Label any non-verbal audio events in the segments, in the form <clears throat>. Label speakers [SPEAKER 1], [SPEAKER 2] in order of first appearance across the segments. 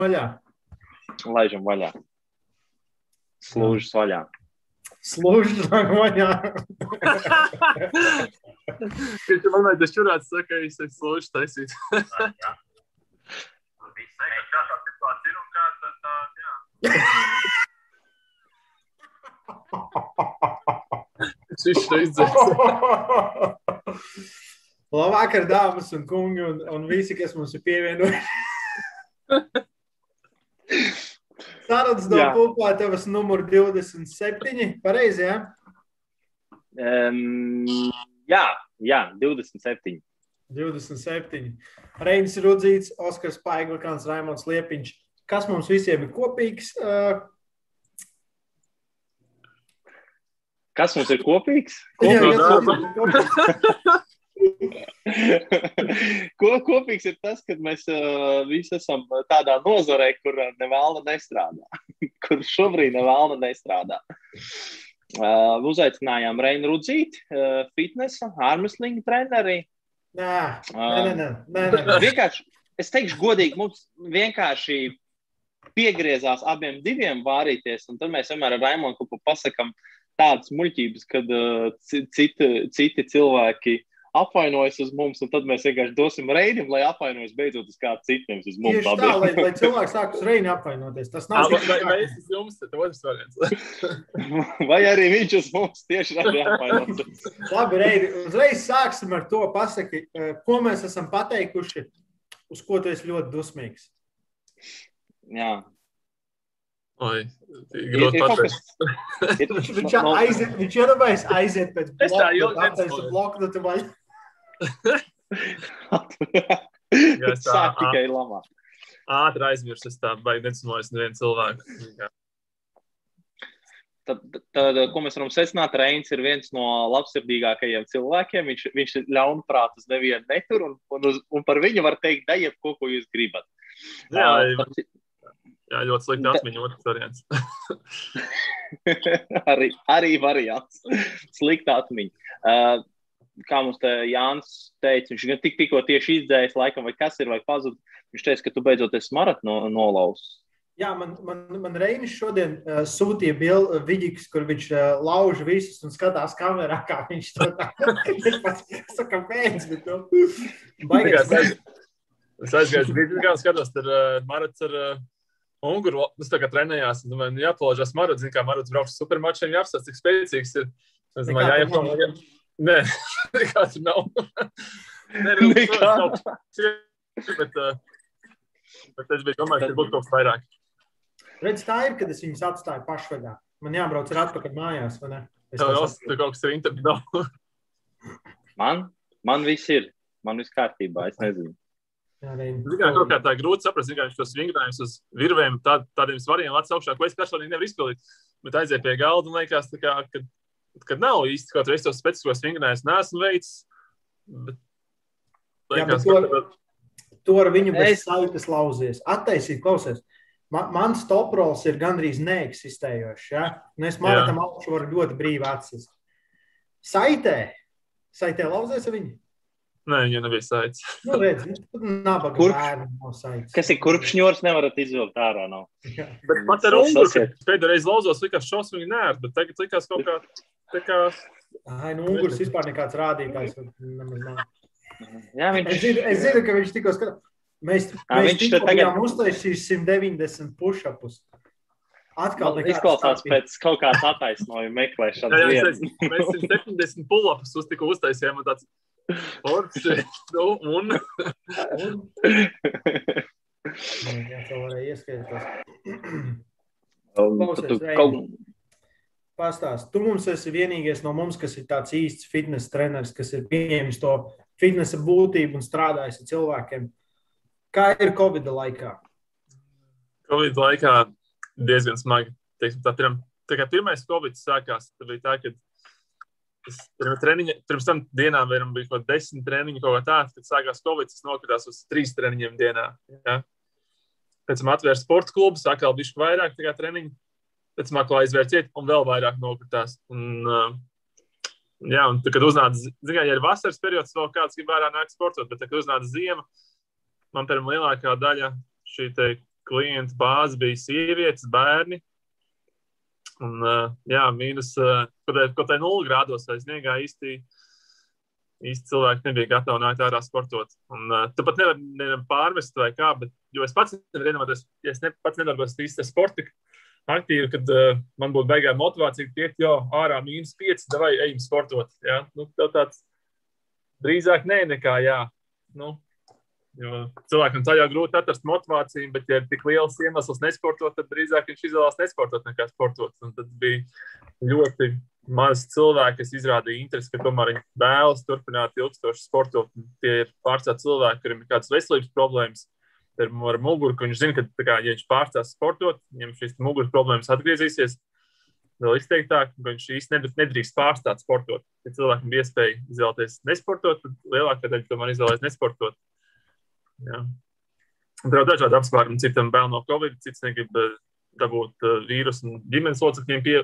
[SPEAKER 1] vaļā.
[SPEAKER 2] Laižam vaļā. Slūžas vaļā.
[SPEAKER 1] Slūžas vaļā.
[SPEAKER 3] Kad tu man liekas, čurāts saka, es esmu slūžas taisīt. Šis ir izdzēs.
[SPEAKER 1] Labvakar, dāmas un kungi, un, un visi, kas mums ir pievienojuši. <laughs> Sarunas no
[SPEAKER 2] Jā.
[SPEAKER 1] pulpā, tavas numur 27. Pareizi, jā?
[SPEAKER 2] Um, jā, jā, 27.
[SPEAKER 1] 27. Reinis Rudzīts, Oskars Paiglikāns, Raimons Liepiņš. Kas mums visiem ir kopīgs? Uh,
[SPEAKER 2] Kas mums ir kopīgs?
[SPEAKER 1] jā,
[SPEAKER 3] Kopīgs
[SPEAKER 1] jā,
[SPEAKER 3] darbs.
[SPEAKER 1] kopīgs. <laughs> <laughs>
[SPEAKER 2] Ko, kopīgs ir tas, ka mēs uh, visi esam tādā nozarē, kur uh, nevēla nestrādā. <laughs> kur šobrīd nevēla nestrādā. Uh, uzaicinājām Reinu Rudzīti, uh, fitnesa, armslinga treneri.
[SPEAKER 1] Nē, nē, nē, nē, nē. <laughs>
[SPEAKER 2] Vienkārši, es teikšu, godīgi, mums vienkārši piegriezās abiem diviem vārīties, un tad mēs vienmēr ar Raimonu Kupu pasakām tādas muļķības, kad uh, ci- citi, citi cilvēki apvainojas uz mums, un tad mēs vienkārši dosim reidim, lai apvainojas beidzot uz kādu citu, nevis uz mums
[SPEAKER 1] Tieši tā, lai, lai cilvēks sāk uz Reini apvainoties. Tas nav
[SPEAKER 3] Vai
[SPEAKER 1] tik
[SPEAKER 3] vai- vai es esmu jums, tad otrs variants. <laughs>
[SPEAKER 2] Vai arī viņš uz mums tieši arī apvainojas. <laughs>
[SPEAKER 1] Labi, Reini, uzreiz sāksim ar to pasaki, eh, ko mēs esam pateikuši, uz ko tu esi ļoti dusmīgs.
[SPEAKER 2] Jā.
[SPEAKER 3] Oi,
[SPEAKER 2] Ir,
[SPEAKER 3] grūti
[SPEAKER 2] ir
[SPEAKER 3] pateikt.
[SPEAKER 2] Ir, <laughs>
[SPEAKER 1] Viņš,
[SPEAKER 2] no-
[SPEAKER 1] aiziet, viņš iedomājas aiziet pēc
[SPEAKER 3] Es tā
[SPEAKER 1] bloka,
[SPEAKER 3] ilgi
[SPEAKER 2] Sāk tikai lamā.
[SPEAKER 3] Ātri aizmirsu, es tā baigi necināju nevienu cilvēku.
[SPEAKER 2] Tad, tad, ko mēs varam secināt, Reins ir viens no labsirdīgākajiem cilvēkiem. Viņš, viņš ir ļaunprātīgs, nevienu netur, un, un, uz, un par viņu var teikt, dariet, ko, ko jūs gribat.
[SPEAKER 3] Jā,
[SPEAKER 2] Ā,
[SPEAKER 3] jā, ļoti slikti atmiņa otrs variants. <laughs>
[SPEAKER 2] arī, arī variants. Slikta atmiņa. Uh, kā mums te Jānis teica, viņš gan tik, tikko tieši izdzēs, laikam, vai kas ir, vai pazudis. Viņš teica, ka tu beidzot esi maratonu no, nolausis.
[SPEAKER 1] Jā, man, man, man Reinis šodien uh, sūtīja bildi, vidiks, kur viņš uh, lauž visus un skatās kamerā, kā viņš to dara. <laughs> Es pats saku, kāpēc, bet nu, baigās.
[SPEAKER 3] Es aizgāju, bija gan skatos, tur uh, Marats ar uh, Unguru. Es tā kā trenējās, un domāju, nu, jāpalaužās Marats. Zinu, kā Marats brauc uz supermačiem, jāapstāsta, cik spēcīgs ir. Es domāju, jāiepalaužās. Nē, <laughs> nekā tur nav. Nē,
[SPEAKER 2] Nekā.
[SPEAKER 3] protams, nav. Bet, uh, bet es biju domājis, ka būtu kaut kas vairāk.
[SPEAKER 1] Redz, tā ir, kad es viņus atstāju pašvaļā. Man jābrauc ar atpakaļ mājās, vai ne? Es
[SPEAKER 3] Tev
[SPEAKER 1] saprotu.
[SPEAKER 3] tur kaut kas ir internetā.
[SPEAKER 2] Man, man viss ir. Man viss kārtībā, es nezinu.
[SPEAKER 3] Kā kaut kā tā grūti saprast, kā viņš tos vingrinājumus uz virvēm, tā, tādiem svariem acis augšā, ko es personīgi nevaru izpildīt. Bet aiziet pie galda un liekas, tā kā, kad, kad nav īsti kaut kāds tos specifiskos vingrinājumus, neesmu veicis. Bet,
[SPEAKER 1] Jā, bet
[SPEAKER 3] liekas,
[SPEAKER 1] to-
[SPEAKER 3] ka,
[SPEAKER 1] To ar viņu bez
[SPEAKER 2] Es-
[SPEAKER 1] saites lauzies. Attaisīt, klausies. Man, mans toprols ir gandrīz neeksistējošs. Ja? Un es maratam augšu varu ļoti brīvi atsist. Saitē. Saitē lauzies ar viņu.
[SPEAKER 3] nē, viņa nebija saites.
[SPEAKER 1] Nu, redz, nabaga
[SPEAKER 2] Kurp?
[SPEAKER 1] bērni nav saites.
[SPEAKER 2] Kas ir kurpšņors, nevarat izvilkt ārā. No.
[SPEAKER 3] Bet pat ar Unguru, reizi lauzos, likās šausmīgi nērti, bet tagad likās kaut kā. Tā kā
[SPEAKER 1] Ai, nu, Ungurs vispār nekāds rādītājs.
[SPEAKER 2] Jā, viņš
[SPEAKER 1] Es zinu, es zinu, ka viņš tikko skatās. Mēs,
[SPEAKER 2] Ā,
[SPEAKER 1] mēs tikko
[SPEAKER 2] tagad-
[SPEAKER 1] bijām uztaisījuši 190 pušapus. Atkal nekāds
[SPEAKER 2] izklausās
[SPEAKER 1] starpības.
[SPEAKER 2] pēc kaut kādas attaisnojuma
[SPEAKER 3] jā,
[SPEAKER 2] meklēšanas.
[SPEAKER 3] jā,
[SPEAKER 2] vietas.
[SPEAKER 3] es, <laughs> mēs 170 pull-ups uz tikko uztaisījām. un Tāds, Forši, <laughs> nu, un
[SPEAKER 1] Un- Jā, tā varēja ieskaitīties.
[SPEAKER 2] Un
[SPEAKER 1] Klausies,
[SPEAKER 2] tu kaut-
[SPEAKER 1] Pastāst, tu mums esi vienīgais no mums, kas ir tāds īsts fitnesa treneris, kas ir pieņēmis to fitnesa būtību un strādājis ar cilvēkiem. Kā ir Covid laikā?
[SPEAKER 3] Covid laikā diezgan smagi. Teiksim, tā, pirm, tā kā pirmais Covid sākās, tad bija tā, ka es treniņa, pirms tam dienām vienam bija kaut kāda desmit treniņu, kaut kā tāda, kad sākās Covid, tas nokritās uz trīs treniņiem dienā. Ja? Pēc tam atvērsa sporta klubu, sākās bišķi vairāk treniņu, pēc tam atkal aizvērt ciet un vēl vairāk nokritās. Un, uh, Jā, un tad, kad uznāca, zinām, ja ir vasaras periods, vēl kāds grib vērā nākt sportot, bet, tad, kad uznāca ziema, man pirmā lielākā daļa šī te klientu bāze bija sievietes, bērni. Un, uh, jā, mīnus, uh, kaut kā nulli grādos vai sniegā īsti, īsti cilvēki nebija gatavi nākt ārā sportot. Un, uh, tu pat nevari nevar pārmest vai kā, bet, jo es pats nevaru iedomāties, ja es ne, pats nedarbos īsti sporta aktīvi, kad uh, man būtu beigā motivācija tiekt, jo ārā mīnus 5, vai ejam sportot. Jā? Nu, tāds drīzāk nē, nekā jā. Nu, Jo cilvēkam tajā grūti atrast motivāciju, bet, ja ir tik liels iemesls nesportot, tad drīzāk viņš izvēlās nesportot nekā sportot. Un tad bija ļoti maz cilvēku, kas izrādīja interesi, ka tomēr viņi vēlas turpināt ilgstoši sportot. Tie ir pārstāvji cilvēki, kuriem ir kādas veselības problēmas. Ar, ar muguru, viņš zina, ka, kā, ja viņš pārstās sportot, viņam šīs muguras problēmas atgriezīsies vēl izteiktāk, ka viņš īstenībā nedrīkst pārstāt sportot. Ja cilvēkam bija iespēja izvēlēties nesportot, tad lielākā daļa tomēr izvēlēties nesportot. Jā. Tur ir dažādi apsvērumi. Citam bail no Covid, cits negrib eh, dabūt uh, vīrusu un ģimenes locekļiem pie,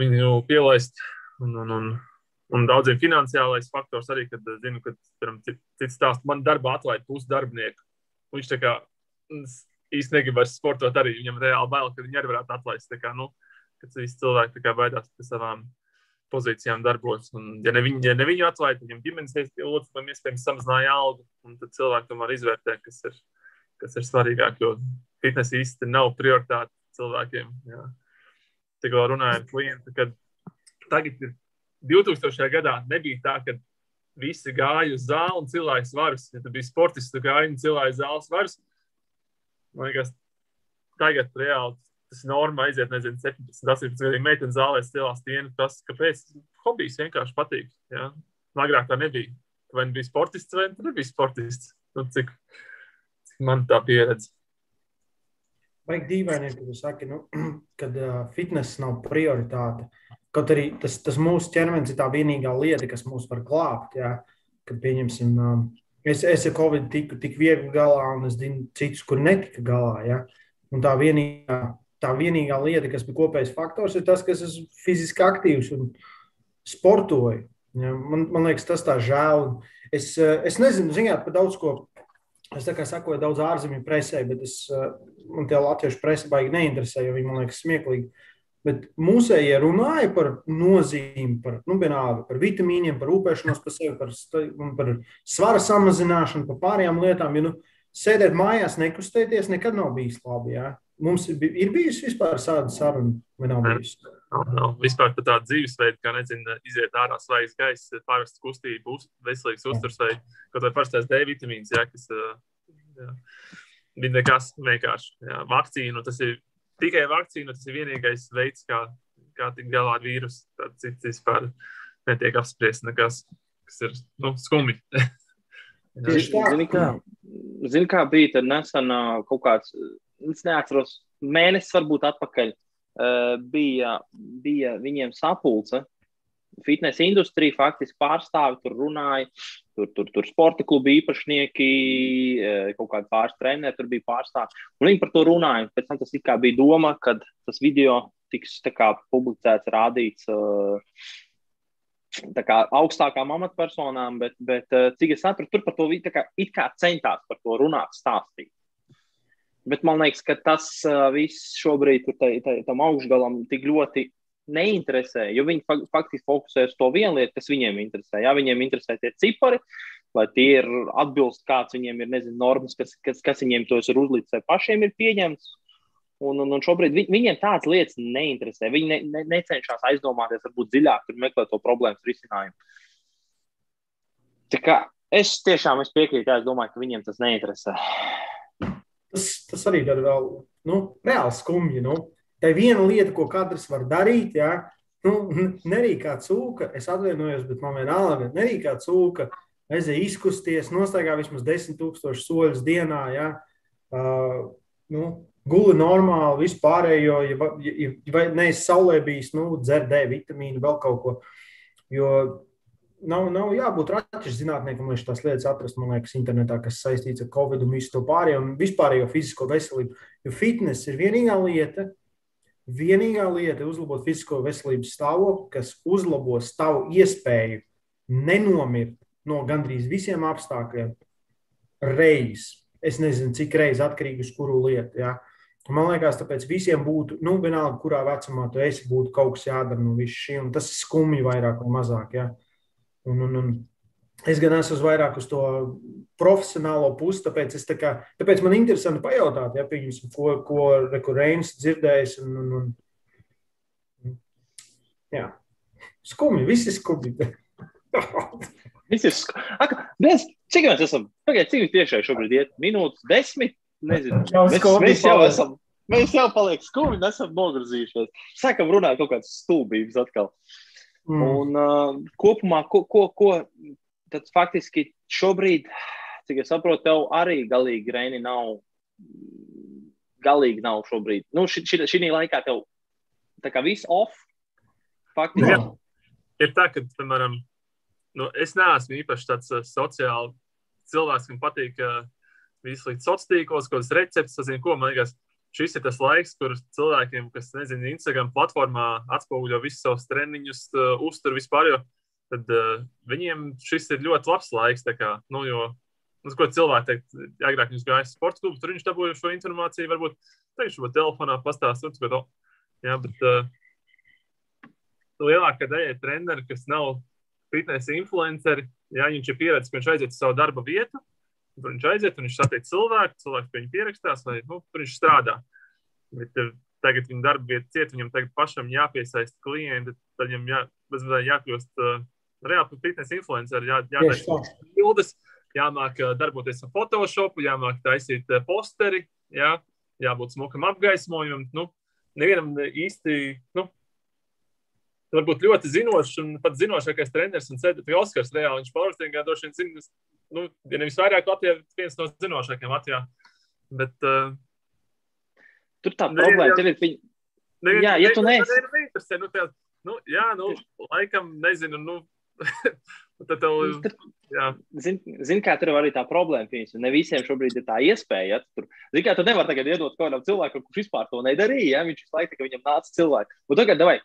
[SPEAKER 3] viņu pielaist. Un, un, un, un daudziem finansiālais faktors arī, kad eh, zinu, ka cits stāsts man darbā atlaid pusi darbinieku. Viņš tā kā īsti negrib vairs sportot arī. Viņam reāli bail, ka viņi arī varētu atlaist. Kā, nu, kad visi cilvēki baidās par savām pozīcijām darbos. Un, ja ne viņi, ja ne viņu atlaid, tad viņam ģimenes locekļiem iespējams samazināja algu. Tad cilvēki tomēr izvērtē, kas ir, kas ir svarīgāk, jo fitnes īsti nav prioritāte cilvēkiem. Jā. Tikko runājot ar klientu, kad tagad ir 2000. gadā nebija tā, ka visi gāja uz zāli un cilvēks varas. Ja tu biji sportists, tad gāja un cilvēks zāles varas. Man liekas, tagad reāli tas norma aiziet, nezinu, 17, 18 gadiem meitenes zālē stilās tienu. Tas, kāpēc hobijs vienkārši patīk. Ja? Agrāk tā nebija. Vai nu bija sportists, vai nu nebija sportists. Nu, cik, cik man tā pieredze.
[SPEAKER 1] Vajag dīvaini, ka tu saki, nu, <clears throat> kad uh, fitness nav prioritāte. Kaut arī tas, tas mūsu ķermenis ir tā vienīgā lieta, kas mūs var glābt. Jā. Kad pieņemsim, um, es, es ar Covid tiku tik viegli galā, un es zinu citus, kur netika galā. Jā. Un tā vienīgā tā vienīgā lieta, kas bija kopējs faktors, ir tas, ka es esmu fiziski aktīvs un sportoju. Ja, man, man liekas, tas tā žēl. Es, es nezinu, zināt, par daudz ko. Es tā kā sakoju daudz ārzemju presē, bet es, eh, man tie latviešu presa baigi neinteresē, jo viņi man liekas smieklīgi. Bet mūsējie runāja par nozīmi, par, nu, vienalga, par vitamīniem, par rūpēšanos par sevi, par, par svara samazināšanu, par pārējām lietām. Jo nu, sēdēt mājās, nekustēties, nekad nav bijis labi. Ja? Mums ir, ir bijusi vispār tāda saruna, vai nav bijusi?
[SPEAKER 3] Nav, nav. Vispār tāda dzīvesveida, kā nezinu, iziet ārā svaigs gaiss, pārvest kustību, uz, veselīgs uzturs vai kaut vai parstais D vitamīns, jā, kas jā, bija nekas vienkārši. Jā, vakcīnu, tas ir tikai vakcīna, tas ir vienīgais veids, kā, kā tikt galā ar vīrusu. Tad cits vispār netiek apspriests nekas, kas ir, nu, skumji. <laughs>
[SPEAKER 2] Zini, kā, zini, kā bija tad nesen kaut kāds es neatceros, mēnesis varbūt atpakaļ bija, bija viņiem sapulce. Fitnes industrija faktiski pārstāvi tur runāja, tur, tur, tur sporta klubu īpašnieki, uh, kaut kādi pāris treneri tur bija pārstāvi. Un viņi par to runāja. Pēc tam tas bija doma, ka tas video tiks kā, publicēts, rādīts. Uh, kā, augstākām amatpersonām, bet, bet cik es saprotu, tur par to kā, kā centās par to runāt, stāstīt. Bet man liekas, ka tas viss šobrīd tam augšgalam tik ļoti neinteresē, jo viņi faktiski fokusē uz to vienu lietu, kas viņiem interesē. Jā, viņiem interesē tie cipari, vai tie ir atbilst, kāds viņiem ir, nezinu, normas, kas, kas, kas viņiem tos ir uzlicis, vai pašiem ir pieņemts. Un, un, un šobrīd vi, viņiem tādas lietas neinteresē. Viņi ne, ne, necenšas aizdomāties, varbūt dziļāk, tur meklēt to problēmas risinājumu. Tā kā es tiešām es piekrītu, es domāju, ka viņiem tas neinteresē
[SPEAKER 1] tas, tas arī ir vēl nu, reāli skumji. Nu. Tā ir viena lieta, ko katrs var darīt. Ja? Nu, nerī kā cūka, es atvainojos, bet man vienalga, nerī kā cūka, aizēja izkusties, nostaigā vismaz 10,000 soļus dienā. Ja? Uh, nu, guli normāli, vispārējo, ja, ja, ja neesi saulē bijis, nu, dzer D vitamīnu, vēl kaut ko. Jo nav, nav jābūt raķešu zinātniekam, lai šīs lietas atrastu, man liekas, internetā, kas saistīts ar covid un visu to pārējo un vispārējo fizisko veselību. Jo fitness ir vienīgā lieta, vienīgā lieta uzlabot fizisko veselības stāvokli, kas uzlabos tavu iespēju nenomirt no gandrīz visiem apstākļiem reiz. es nezinu, cik reizes atkarīgi uz kuru lietu. Ja. Man liekas, tāpēc visiem būtu, nu, vienalga, kurā vecumā tu esi, būtu kaut kas jādara no visu šī, un tas ir skumji vairāk vai mazāk. Ja. Un, un, un es gan esmu vairāk uz to profesionālo pusi, tāpēc, kā, tāpēc man interesanti pajautāt, ja, pieņemsim, ko, ko Rekurēns dzirdējis. Un, un, un, jā, skumji, visi skumji. <laughs>
[SPEAKER 2] Viss ir skaisti. Cik mēs esam? Pagaidiet, cik tiešai šobrīd iet? Minūtes, desmit? Nezinu. Mēs, mēs jau esam. Mēs jau paliekam skumji, esam novirzījušies. Sākam runāt kaut kādas stulbības atkal. Mm. Un uh, kopumā, ko, ko, ko tad faktiski šobrīd, cik es saprotu, tev arī galīgi Reini nav. Galīgi nav šobrīd. Nu, šī, šī, šī laikā tev tā kā viss off. Faktiski.
[SPEAKER 3] Jā. Ir tā, ka, piemēram, nu, es neesmu īpaši tāds uh, sociāls cilvēks, kam patīk uh, visu līdz sociālos tīklos, kaut kādas receptes, zinu, ko man liekas. Šis ir tas laiks, kur cilvēkiem, kas, nezinu, Instagram platformā atspoguļo visus savus treniņus, uh, uztur vispār, jo tad uh, viņiem šis ir ļoti labs laiks. Kā, nu, jo, nu, ko cilvēki teikt, agrāk viņš gāja uz sporta klubu, tur viņš dabūja šo informāciju, varbūt tagad šo telefonā pastāstīt. Jā, bet uh, lielākā daļa treneri, kas nav fitnesa influenceri, ja viņš ir pieredzējis, ka viņš aiziet uz savu darba vietu, tur viņš aiziet un viņš satiek cilvēku, cilvēks pie viņa pierakstās, vai nu, tur viņš strādā. Bet, uh, tagad viņa darba vieta ciet, viņam tagad pašam jāpiesaista klienti, tad viņam jā, jākļūst uh, reāli fitnesa influenceri, jā, jātaisa bildes, jāmāk uh, darboties ar Photoshopu, jāmāk taisīt posteri, jā, jābūt smukam apgaismojumam. Nu, nevienam īsti, nu, varbūt ļoti zinošs un pat zinošākais treneris un pie Oskars reāli. Viņš powerliftingā droši vien zina, nu, ja nevis vairāk Latvijā, viens no zinošākajiem Latvijā. Bet, uh,
[SPEAKER 2] Tur tā problēma ir, viņa...
[SPEAKER 3] Nevien,
[SPEAKER 2] jā, ja tu neesi.
[SPEAKER 3] Neinteresē, nu, tā, nu, jā, nu, laikam, nezinu, nu, <laughs> tad tev, jā.
[SPEAKER 2] Zin, zin, kā tur var arī tā problēma, piemēram, ne visiem šobrīd ir tā iespēja, ja tur, zin, kā tu nevar tagad iedot kādam cilvēkam, kurš vispār to nedarīja, ja viņš visu laiku, viņam nāca cilvēki. Un tagad, davai,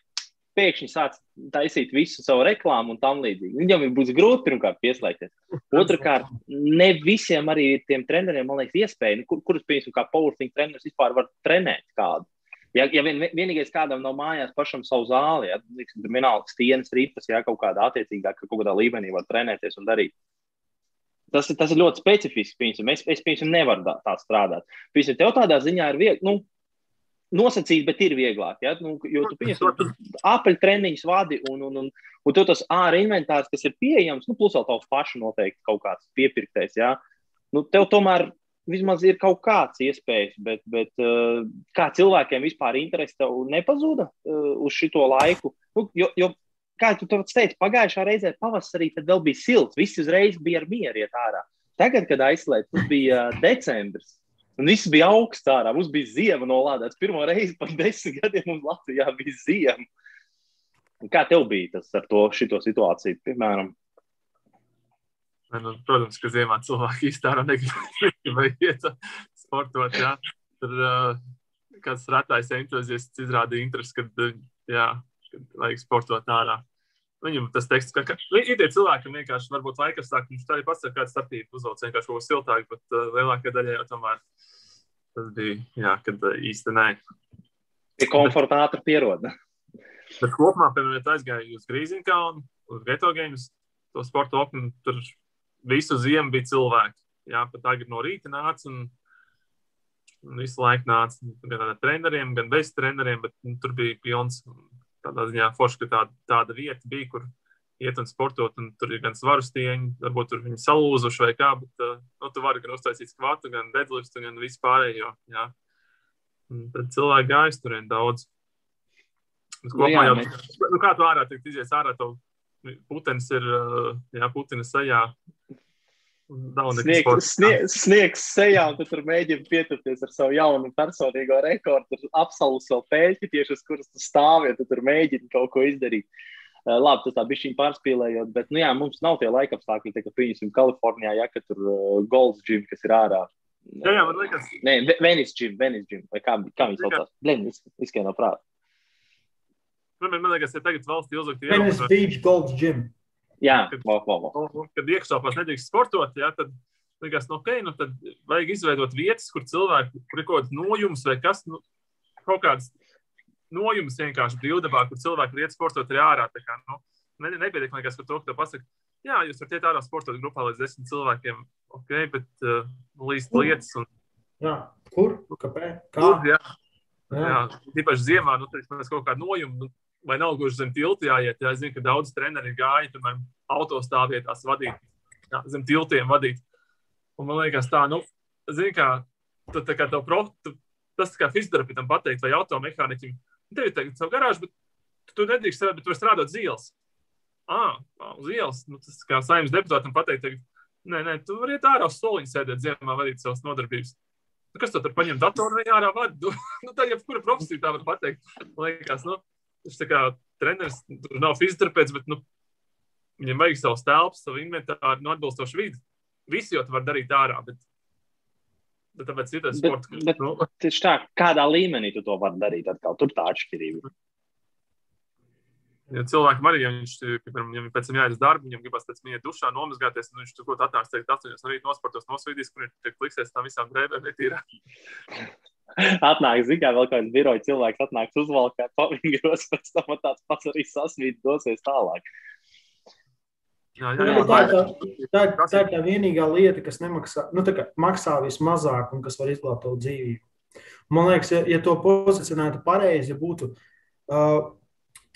[SPEAKER 2] pēkšņi sāc taisīt visu savu reklāmu un tam līdzīgi. Viņam būs grūti pirmkārt pieslēgties. Otrakārt, ne visiem arī tiem treneriem, man liekas, iespēja, nu, kur, kurus, piemēram, kā powerlifting treneris vispār var trenēt kādu. Ja, ja vien, vienīgais kādam nav mājās pašam savu zāli, ja tur vienalga stienas, ripas, ja kaut kādā attiecīgā, ka kaut kādā līmenī var trenēties un darīt. Tas, tas ir ļoti specifisks. Piemēram. Es, es piemēram, nevaru tā strādāt. Piemēram, tev tādā ziņā ir viegli. Nu, nosacīt, bet ir vieglāk. Ja? Nu, jo tu pieņem apaļu treniņus vadi un, un, un, un tu tas ārā inventārs, kas ir pieejams, nu, plus vēl tavs pašu noteikti kaut kāds piepirktais. Ja? Nu, tev tomēr vismaz ir kaut kāds iespējas, bet, bet uh, kā cilvēkiem vispār interesi tev nepazuda uh, uz šito laiku? Nu, jo, jo, kā tu teici, pagājušā reizē pavasarī tad vēl bija silts, viss uzreiz bija ar mieru iet ārā. Tagad, kad aizslēdz, tas bija uh, decembris. Un viss bija augsts ārā. Mums bija ziema nolādēts. Pirmo reizi pēc desmit gadiem mums Latvijā bija ziema. Un kā tev bija tas ar to situāciju, piemēram?
[SPEAKER 3] Nu, protams, ka ziemā cilvēki īstenībā negrib iet sportot. Jā. Tur uh, kāds ratais entuziasts izrādīja interesi, kad, jā, kad vajag sportot ārā. Viņam tas teksts, ka, ka ir tie cilvēki, kam vienkārši varbūt laikas sāk, viņš tā arī pats ar kādu starpību uzvelc vienkārši kaut ko siltāku, bet uh, lielākā daļa jau tomēr tas bija, jā, kad uh, īsti nē.
[SPEAKER 2] Ir komforta ātri pieroda.
[SPEAKER 3] Bet kopumā, piemēram, ja aizgāju uz Grīziņkalnu, uz Geto Games, to sporta oknu, tur visu ziemu bija cilvēki. Jā, pat tagad no rīta nāca un, un visu laiku nāca gan ar treneriem, gan bez treneriem, bet nu, tur bija pilns tādā ziņā forši, ka tāda, tāda vieta bija, kur iet un sportot, un tur ir gan svaru stieņi, varbūt tur viņi salūzuši vai kā, bet uh, nu, tu vari gan uztaisīt skvatu, gan deadliftu, gan visu pārējo. Jā. Un tad cilvēki gājas turien daudz. Nu, kopumā, jau, mēs... nu, kā tu ārā izies ārā, tev putenis ir, uh, jā, putenis sajā,
[SPEAKER 2] Sniegs, sniegs, sniegs sejā, un tu tur mēģini pieturēties ar savu jaunu personīgo rekordu. Tur apsalus vēl pēļķi, tieši uz kuras tu stāvi, ja tu tur mēģini kaut ko izdarīt. Uh, labi, tas tā bija šī pārspīlējot, bet, nu jā, mums nav tie laika apstākļi, tā kā pieņemsim Kalifornijā, ja, ka tur uh, Golds Gym, kas ir ārā.
[SPEAKER 3] Jā, jā, man liekas.
[SPEAKER 2] Nē, Venice Gym, Venice Gym, vai kā, kā viņi saucās? Blin, izskan no prāta.
[SPEAKER 3] Man, man liekas, ja tagad valstī uzlikt
[SPEAKER 1] Venice Beach Golds Gym.
[SPEAKER 2] Jā, kad, wow, wow,
[SPEAKER 3] wow. kad iekšāpās nedrīkst sportot, jā, tad Likās, nu, ok, nu tad vajag izveidot vietas, kur cilvēki, kur ir kaut kāds nojums vai kas, nu, kaut kāds nojums vienkārši brīvdabā, kur cilvēki iet sportot arī ārā. Tā kā, nu, ne, nepietiek, man liekas, par to, ka tu pasaki, jā, jūs varat iet ārā sportot grupā līdz desmit cilvēkiem, ok, bet uh, līdz lietas. Un,
[SPEAKER 1] jā, kur? Kāpēc? Kā?
[SPEAKER 3] Kur, jā. Jā, jā tīpaši ziemā, nu, tad mēs kaut kādu nojumu, nu, vai nav gluži zem tilta jāiet. Jā, es zinu, ka daudz treneri gāja, piemēram, autostāvvietās vadīt, jā, zem tiltiem vadīt. Un man liekas, tā, nu, zini, kā, tu, tā kā tev prof, tu, tas kā fizioterapeitam pateikt, vai automehāniķim, tev ir teikt savu garāžu, bet tu, nedrīkst strādāt, bet tu vari strādāt uz ielas. Ah, uz ielas, nu, tas kā saimnes deputātam pateikt, teikt, nē, nē, tu vari iet ārā uz soliņa sēdēt ziemā, vadīt savas nodarbības. Nu, kas tu tur paņem datoru un ārā vadi? Nu, <laughs> nu, tā jebkura profesija tā var pateikt. Liekas, nu, tā kā treneris, tur nav fizioterapeits, bet, nu, viņam vajag savus telpas, savu inventāru, nu, atbilstošu vidi. Visi jau to var darīt ārā, bet, bet tāpēc ir tas sports.
[SPEAKER 2] Bet, nu. Tieši tā, kādā līmenī tu to vari darīt, atkal tur tā atšķirība.
[SPEAKER 3] Ja cilvēkam arī, ja viņš piemēram, ja pēc tam jāiet uz darbu, viņam gribas pēc tam iet dušā, nomazgāties, un viņš tur kaut atnāks, teikt, 8 no rīta nosportos nosvīdīs, kur viņš kliksies tam visām drēbēm, bet ir. <laughs>
[SPEAKER 2] atnāk, zina, vēl kāds biroja cilvēks atnāks uzvalkāt pavingros, <laughs> pēc tam tāds pats arī sasvīt dosies tālāk.
[SPEAKER 1] Jā, jā, jā. Tā, tā, tā, ir, tā ir tā vienīgā lieta, kas nemaksā, nu, kā, maksā vismazāk un kas var izglābt tavu dzīvību. Man liekas, ja, ja to pozicionētu pareizi, ja būtu uh,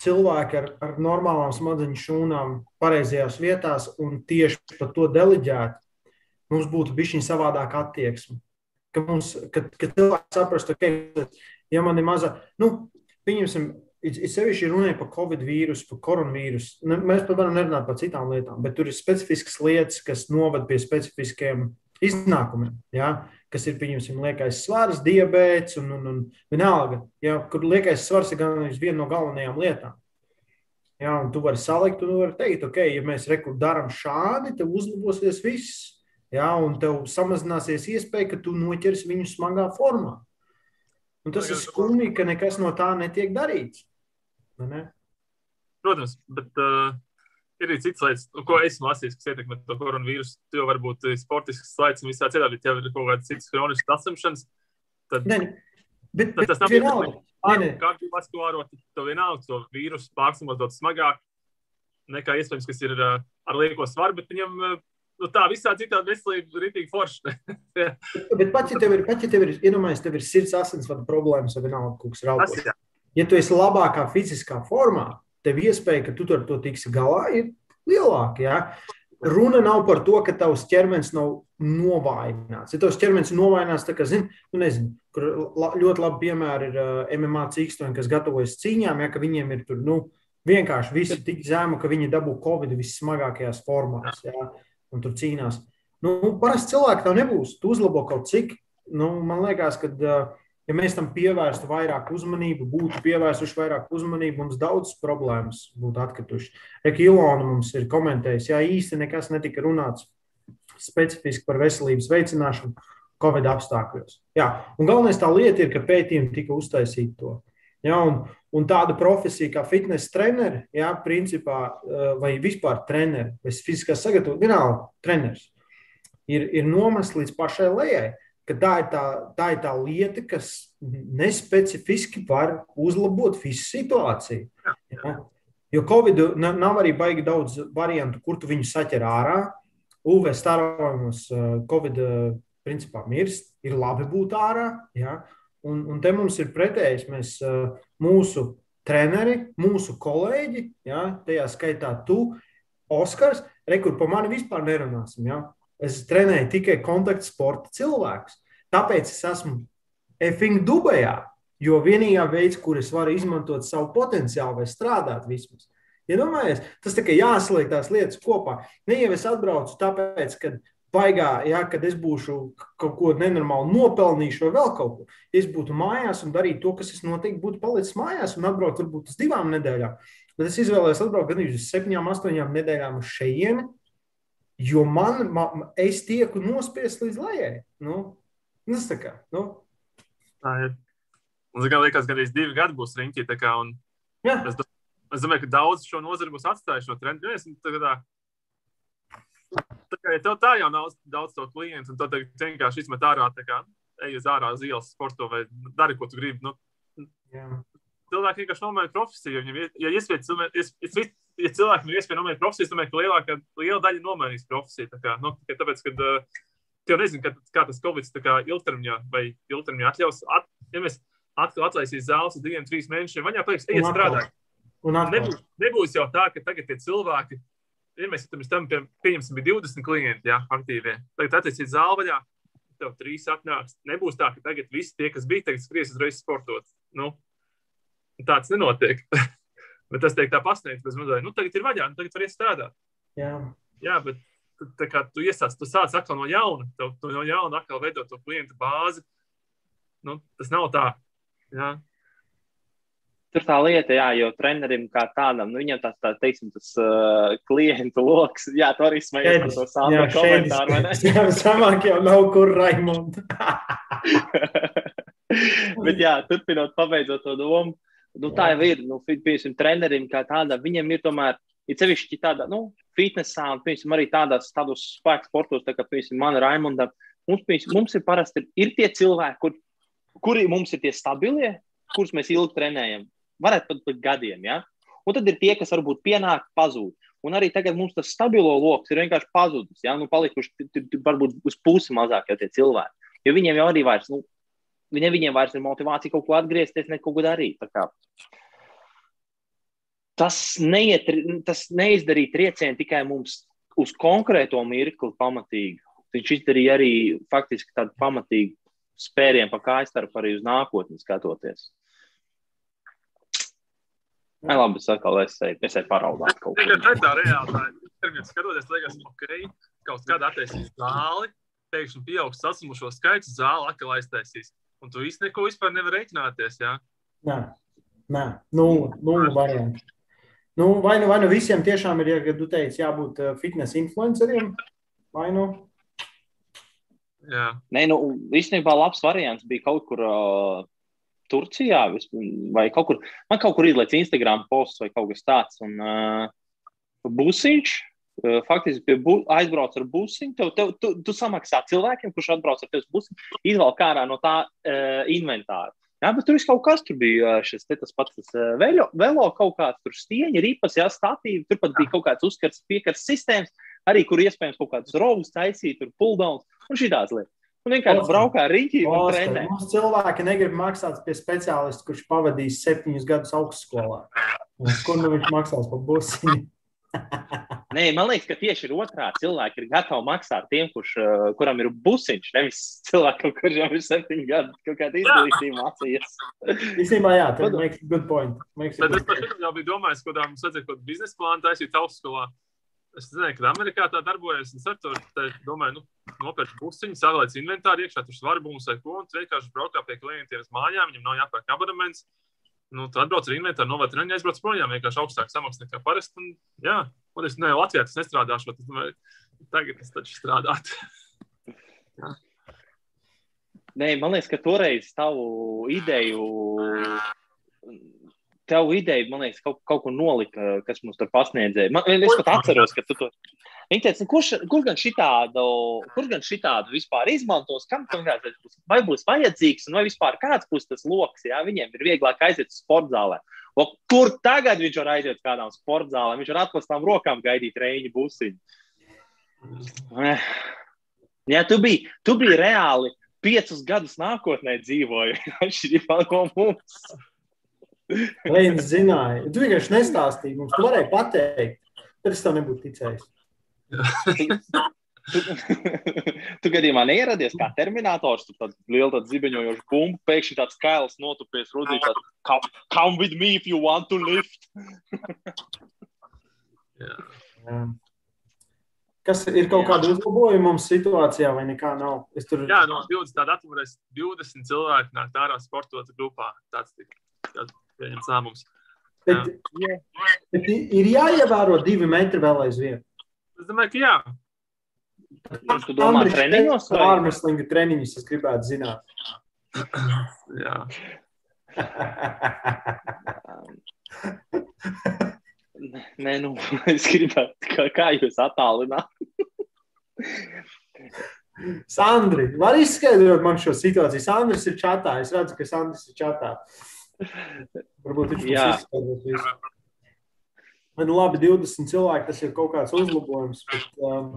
[SPEAKER 1] cilvēki ar, ar normālām smadzeņu šūnām pareizajās vietās un tieši par to deliģētu, mums būtu bijusi savādāka attieksme. Ka, mums, ka, ka cilvēki saprastu, ka, ja man ir maza, nu, pieņemsim, it, sevišķi runāja par covid vīrusu, par koronavīrusu. Ne, mēs pat varam nerunāt par citām lietām, bet tur ir specifiskas lietas, kas noved pie specifiskiem iznākumiem. Ja? Kas ir, pieņemsim, liekais svars, diabetes un, un, un vienalga, ja? kur liekais svars ir gan viena no galvenajām lietām. Ja, un tu vari salikt, un tu vari teikt, ok, ja mēs darām šādi, tad uzlabosies viss. Ja, un tev samazināsies iespēja, ka tu noķersi viņu smagā formā. Un tas ir skumji, ka nekas no tā netiek darīts.
[SPEAKER 3] Protams, bet uh, ir arī citas lietas, ko esmu lasījis, kas ietekmē to koronavīrusu. Jo varbūt sportisks slaids un visā citādi, bet ja ir kaut kādas citas kroniskas saslimšanas, tad,
[SPEAKER 1] ne, bet,
[SPEAKER 3] tad tas nav vienalga. Kā tu vaskulāro, to vienalga, to vīrusu pārslimot daudz smagāk nekā iespējams, kas ir uh, ar lieko svaru, bet viņam uh, nu, tā visā citādi veselība ir rītīgi forša. <laughs>
[SPEAKER 1] bet pat, ja tev ir, pat, ja tev ir, iedomājies, tev ir sirds asinsvadu problēmas vai vienalga kaut kas raukots ja tu esi labākā fiziskā formā, tev iespēja, ka tu ar to tiksi galā, ir lielāka. Ja? Runa nav par to, ka tavs ķermenis nav novājināts. Ja tavs ķermenis ir novājināts, tad, zin, nu nezinu, kur la, ļoti labi piemēri ir uh, MMA cīkstoņi, kas gatavojas cīņām, ja viņiem ir tur, nu, vienkārši visi tik zemu, ka viņi dabū Covid vissmagākajās formās, ja, un tur cīnās. Nu, parasti cilvēki tev nebūs, tu uzlabo kaut cik. Nu, man liekas, ka ja mēs tam pievērstu vairāk uzmanību, būtu pievērsuši vairāk uzmanību, mums daudz problēmas būtu atkritušas. Eka Ilona mums ir komentējusi, ja īsti nekas netika runāts specifiski par veselības veicināšanu Covid apstākļos. Jā, un galvenais tā lieta ir, ka pētījumi tika uztaisīti to. Ja, un, un tāda profesija kā fitnesa treneris, ja, principā, eh, vai vispār treneris, vai fiziskās sagatavošanas, vienalga treneris, ir, ir nomests līdz pašai lejai tā ir tā, tā ir tā lieta, kas nespecifiski var uzlabot visu situāciju. Ja? Jo Covid nav arī baigi daudz variantu, kur tu viņu saķer ārā. UV starojumos eh, Covid eh, principā mirst, ir labi būt ārā. Ja? Un, un te mums ir pretējs. Mēs, eh, mūsu treneri, mūsu kolēģi, ja? tajā skaitā tu, Oskars, rekur pa mani vispār nerunāsim. Ja? Es trenēju tikai kontaktsporta cilvēkus. Tāpēc es esmu efing Dubajā, jo vienīgā veids, kur es varu izmantot savu potenciālu vai strādāt vismaz. Ja tas tikai jāsaliek tās lietas kopā. Ne jau es atbraucu tāpēc, ka baigā, ja, kad es būšu kaut ko nenormāli nopelnījuši vai vēl kaut ko. Es būtu mājās un darītu to, kas es noteikti būtu palicis mājās un atbraukt varbūt uz divām nedēļām. Bet es izvēlējos atbraukt gan uz septiņām, astoņām nedēļām uz šejieni, Jo man, man es tieku nospiests līdz lejai. Nu, tas tā kā. Nu.
[SPEAKER 3] Tā ir. Un, zin, liekas, ka arī divi gadi būs riņķī. Es, es domāju, ka daudz šo nozari būs atstājuši šo trendu. Es, tā, tā, kā, ja tev tā jau nav daudz to klientu, un tagad vienkārši izmet ārā, tā kā ej uz ārā uz ielas sporto vai dari, ko tu gribi. Nu,
[SPEAKER 1] Jā.
[SPEAKER 3] cilvēki vienkārši nomaina profesiju. Viņam, ja, iespēja, cilvē- es- es vis- ja cilvēkam ir iespēja nomainīt profesiju, es domāju, ka lielākā liela daļa nomainīs profesiju. Tā kā, nu, tikai tāpēc, ka uh, jau nezini, kad, kā tas Covid kā ilgtermiņā vai ilgtermiņā atļaus. At, ja mēs atkal atlaisīs zāles uz diviem, trīs mēnešiem, jau pateiks, ejiet strādāt. Nebūs, nebūs jau tā, ka tagad tie cilvēki, ja mēs tam pie, pieņemsim, bija 20 klienti, jā, aktīvie. Tagad atcīsīt zāli vaļā, tev trīs atnāks. Nebūs tā, ka tagad visi tie, kas bija, tagad skries uzreiz sportot. Nu, tāds nenotiek. <laughs> bet tas tiek tā pasniegts bez mazliet. Nu, tagad ir vaļā, nu, tagad var iet strādāt.
[SPEAKER 1] jā.
[SPEAKER 3] Jā, bet tā kā tu iesāc, tu sāc atkal no jauna, tev, tu no jauna atkal veidot to klientu bāzi. Nu, tas nav tā. Jā.
[SPEAKER 2] Tur tā lieta, jā, jo trenerim kā tādam, nu, viņam tas, tā, teiksim, tas uh, klientu lokus, jā, tu arī smējies par to sāpju komentāru, vai ne? <laughs>
[SPEAKER 1] Jā, samāk jau nav kur Raimond. <laughs>
[SPEAKER 2] Bet, jā, turpinot, pabeidzot to domu, nu, tā jau ir. Nu, piemēram, trenerim kā tādam, viņam ir tomēr, ir sevišķi tādā, nu, fitnesā, un, piemēram, arī tādās, tādos spēku sportos, tā kā, piemēram, man Raimondam, mums, piemēram, mums ir parasti, ir tie cilvēki, kur, kuri mums ir tie stabilie, kurus mēs ilgi trenējam. Varētu pat pat gadiem, ja? Un tad ir tie, kas varbūt pienāk, pazūd. Un arī tagad mums tas stabilo lokus ir vienkārši pazudis. Ja? Nu, palikuši varbūt uz pusi mazāk jau tie cilvēki. Jo viņiem jau arī vairs, nu, viņiem, viņiem vairs ir motivācija kaut ko atgriezties, ne kaut ko darīt. Tas, neiet, tas neizdarīja triecienu tikai mums uz konkrēto mirkli pamatīgi. Viņš izdarīja arī faktiski tādu pamatīgu spērienu pa kājstarpu arī uz nākotni skatoties. Nē, labi, es atkal esēju, esēju paraudāt kaut
[SPEAKER 3] Tā
[SPEAKER 2] ko.
[SPEAKER 3] ir tā reāli. Termiņā skatoties, liekas, ok, kaut kādā attaisīs zāli, pēkšņi pieaugs saslimušo skaits, zāle atkal aiztaisīs. Un tu īsti neko vispār nevar rēķināties. Jā.
[SPEAKER 1] Nē, nē, nulle, nulle variantu. Nu, vai, nu, vai nu visiem tiešām ir, ja tu teici, jābūt uh, fitness influenceriem, vai nu?
[SPEAKER 3] Jā.
[SPEAKER 2] Nē, nu, īstenībā labs variants bija kaut kur uh, Turcijā vai kaut kur. Man kaut kur izlaiž Instagram posts vai kaut kas tāds. Un uh, busiņš. uh, Faktiski pie bu aizbrauc ar busiņu. Tev, tev, tu, tu samaksā cilvēkiem, kurš atbrauc ar tevi uz busiņu, izvelk ārā no tā uh, inventāra. Jā, bet tur viss kaut kas tur bija. Šis, te tas pats tas, velo, velo kaut kāds tur stieņi, ripas, jā, statīvi. Tur pat bija kaut kāds uzskats, piekars sistēmas, arī kur iespējams kaut kādus rovus taisīt, tur puldowns un šitās lietas. Un vienkārši braukā trenē.
[SPEAKER 1] Mums cilvēki negrib maksāt pie speciālista, kurš pavadīs septiņus gadus augstskolā. Un Kur nu viņš maksās par busiņu? <laughs>
[SPEAKER 2] Nē, man liekas, ka tieši ir otrā. Cilvēki ir gatavi maksāt tiem, kurš, uh, kuram ir busiņš, nevis cilvēkam, kurš ir septiņi gadi, kaut kāda izglītība mācījies.
[SPEAKER 1] Īstenībā, jā, tas makes good point. Makes
[SPEAKER 3] Bet
[SPEAKER 1] good
[SPEAKER 3] es šo jau biju domājis, kaut kādu biznesa plānu taisīt augstskolā. Es zinu, ka Amerikā tā darbojas. Es te domāju, nu, nopērk pusiņu, savāc inventāru iekšā, tur svaru būmus vai ko, un tu vienkārši braukā pie klientiem uz mājām, viņam nav jāpērk abonements. Nu, tu atbrauc ar inventāru, novērt treniņu, aizbrauc projām, vienkārši augstāk samaksā nekā parasti. Un, jā, un es ne, Latvijā tas nestrādāšu, bet es domāju, tagad tas taču strādāt. <laughs>
[SPEAKER 2] Nē, man liekas, ka toreiz tavu ideju, tavu ideju, man liekas, kaut, kaut ko nolika, kas mums tur pasniedzēja. Man, es pat atceros, ka tu to. Viņi teica, kurš, kurš gan šitādu, kurš gan šitādu vispār izmantos, kam konkrēti būs, vai būs vajadzīgs, un vai vispār kāds būs tas lokus, viņiem ir vieglāk aiziet uz sporta zālē. O, kur tagad viņš var aiziet uz kādām sporta zālēm? Viņš var atklātām rokām gaidīt reņģi busiņu. Eh. Jā, tu biji, tu biji reāli piecus gadus nākotnē dzīvoju, <laughs> atšķirībā no mums.
[SPEAKER 1] Reins zināja. Tu vienkārši nestāstīji mums. Tu varēji pateikt, bet es tev nebūtu ticējis. <laughs>
[SPEAKER 2] Tu, gadījumā neieradies kā terminators, tu tāds liels tāds zibeņojošs bumbu, pēkšņi tāds kails notupies rudzīts. Come, come with me if you want to lift.
[SPEAKER 3] Jā.
[SPEAKER 1] Kas ir kaut kāda uzlabojuma mums situācijā, vai nekā nav? Es tur
[SPEAKER 3] Jā, no 20. datuma varēs 20 cilvēki nākt ārā sportot grupā. Tāds tika pieņemts lēmums.
[SPEAKER 1] bet, bet ir jāievēro divi metri vēl aizvien.
[SPEAKER 3] Es domāju, ka jā.
[SPEAKER 2] Tu domā, treniņos vai?
[SPEAKER 1] Ārmeslinga treniņus es gribētu zināt.
[SPEAKER 3] jā.
[SPEAKER 2] Nē, nu, <laughs> es gribētu, kā, kā jūs attālināt.
[SPEAKER 1] Sandri, var izskaidrot man šo situāciju? Sandrs ir čatā. Es redzu, ka Sandrs ir čatā. Varbūt viņš
[SPEAKER 2] Jā.
[SPEAKER 1] Bet, nu, labi, 20 cilvēki, tas ir kaut kāds uzlabojums. Bet, um,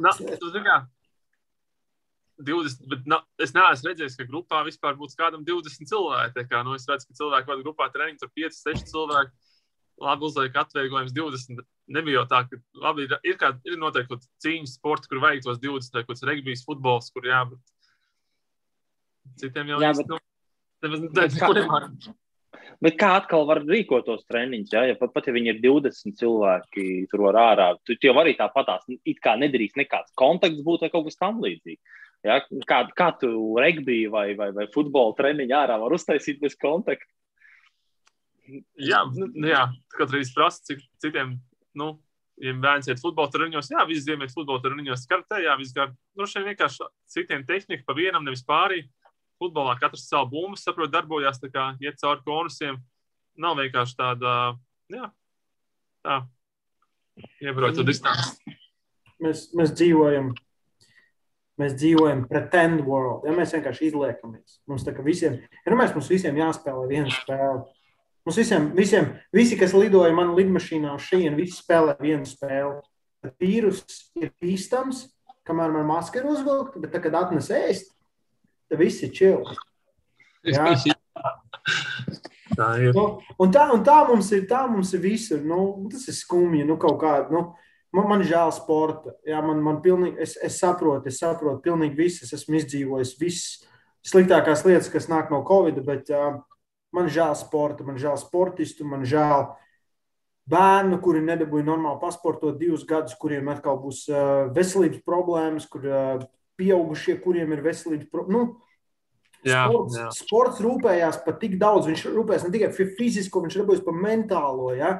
[SPEAKER 3] Na, tu zini, kā 20, bet na, es neesmu redzējis, ka grupā vispār būtu kādam 20 cilvēki. Tā Kā, nu, es redzu, ka cilvēki vada grupā treniņu, tur 5, 6 cilvēki. Labi, uzliek atvieglojums 20. bet Nebija jau tā, ka labi, ir, ir, kā, ir noteikti cīņas sporta, kur vajag tos 20, vai kaut kāds regbijs, futbols, kur jābūt. Citiem jau
[SPEAKER 2] Jā, bet-
[SPEAKER 3] nu, nemaz
[SPEAKER 2] kā-
[SPEAKER 3] nemār.
[SPEAKER 2] Bet kā atkal var rīkot tos treniņus? Ja? Ja pat, pat ja viņi ir 20 cilvēki, tur var ārā, tu tu jau arī tāpatās it kā nedrīkst nekāds kontakts būt vai kaut kas tam līdzīgs. Ja? Kā, kā tu regbiju vai, vai, vai futbola treniņu ārā var uztaisīt bez kontakta?
[SPEAKER 3] Jā, nu, nu jā, kaut arī prasa, cik citiem, nu, ja bērns iet futbola treniņos, jā, visi ziemē iet futbola treniņos, kartē, jā, viss gar, nu, šeit vienkārši citiem tehnika pa vienam, nevis pārī. Futbolā katrs savu bumbu, saprot, darbojās, tā kā iet cauri konusiem. Nav vienkārši tāda, jā, tā, iebraukt tur distanci.
[SPEAKER 1] mēs, mēs dzīvojam. Mēs dzīvojam pretend world. Ja mēs vienkārši izliekamies. Mums tā kā visiem, ja nu mēs mums visiem jāspēlē viena spēle. Mums visiem, visiem, visi, kas lidoja manā lidmašīnā uz šejienes, visi spēlē vienu spēli. Tad vīrus ir bīstams, kamēr man maska ir uzvilkta, bet tad, kad atnes ēst, ir čili.
[SPEAKER 3] Tā ir.
[SPEAKER 1] Nu, un, tā, un tā mums ir, tā mums ir visur. Nu, tas ir skumji. Nu, kaut kā, nu, man, man žēl sporta. Jā, man, man pilnīgi, es, es saprotu, es saprotu, pilnīgi viss. Es esmu izdzīvojis visas sliktākās lietas, kas nāk no Covid, bet uh, man žēl sporta, man žēl sportistu, man žēl bērnu, kuri nedabūja normāli pasportot divus gadus, kuriem atkal būs uh, veselības problēmas, kur uh, pieaugušie, kuriem ir veselības problēmas. Nu,
[SPEAKER 3] Jā,
[SPEAKER 1] sports,
[SPEAKER 3] jā.
[SPEAKER 1] sports rūpējās par tik daudz. Viņš rūpējas ne tikai par fizisko, viņš rūpējas par mentālo. Ja?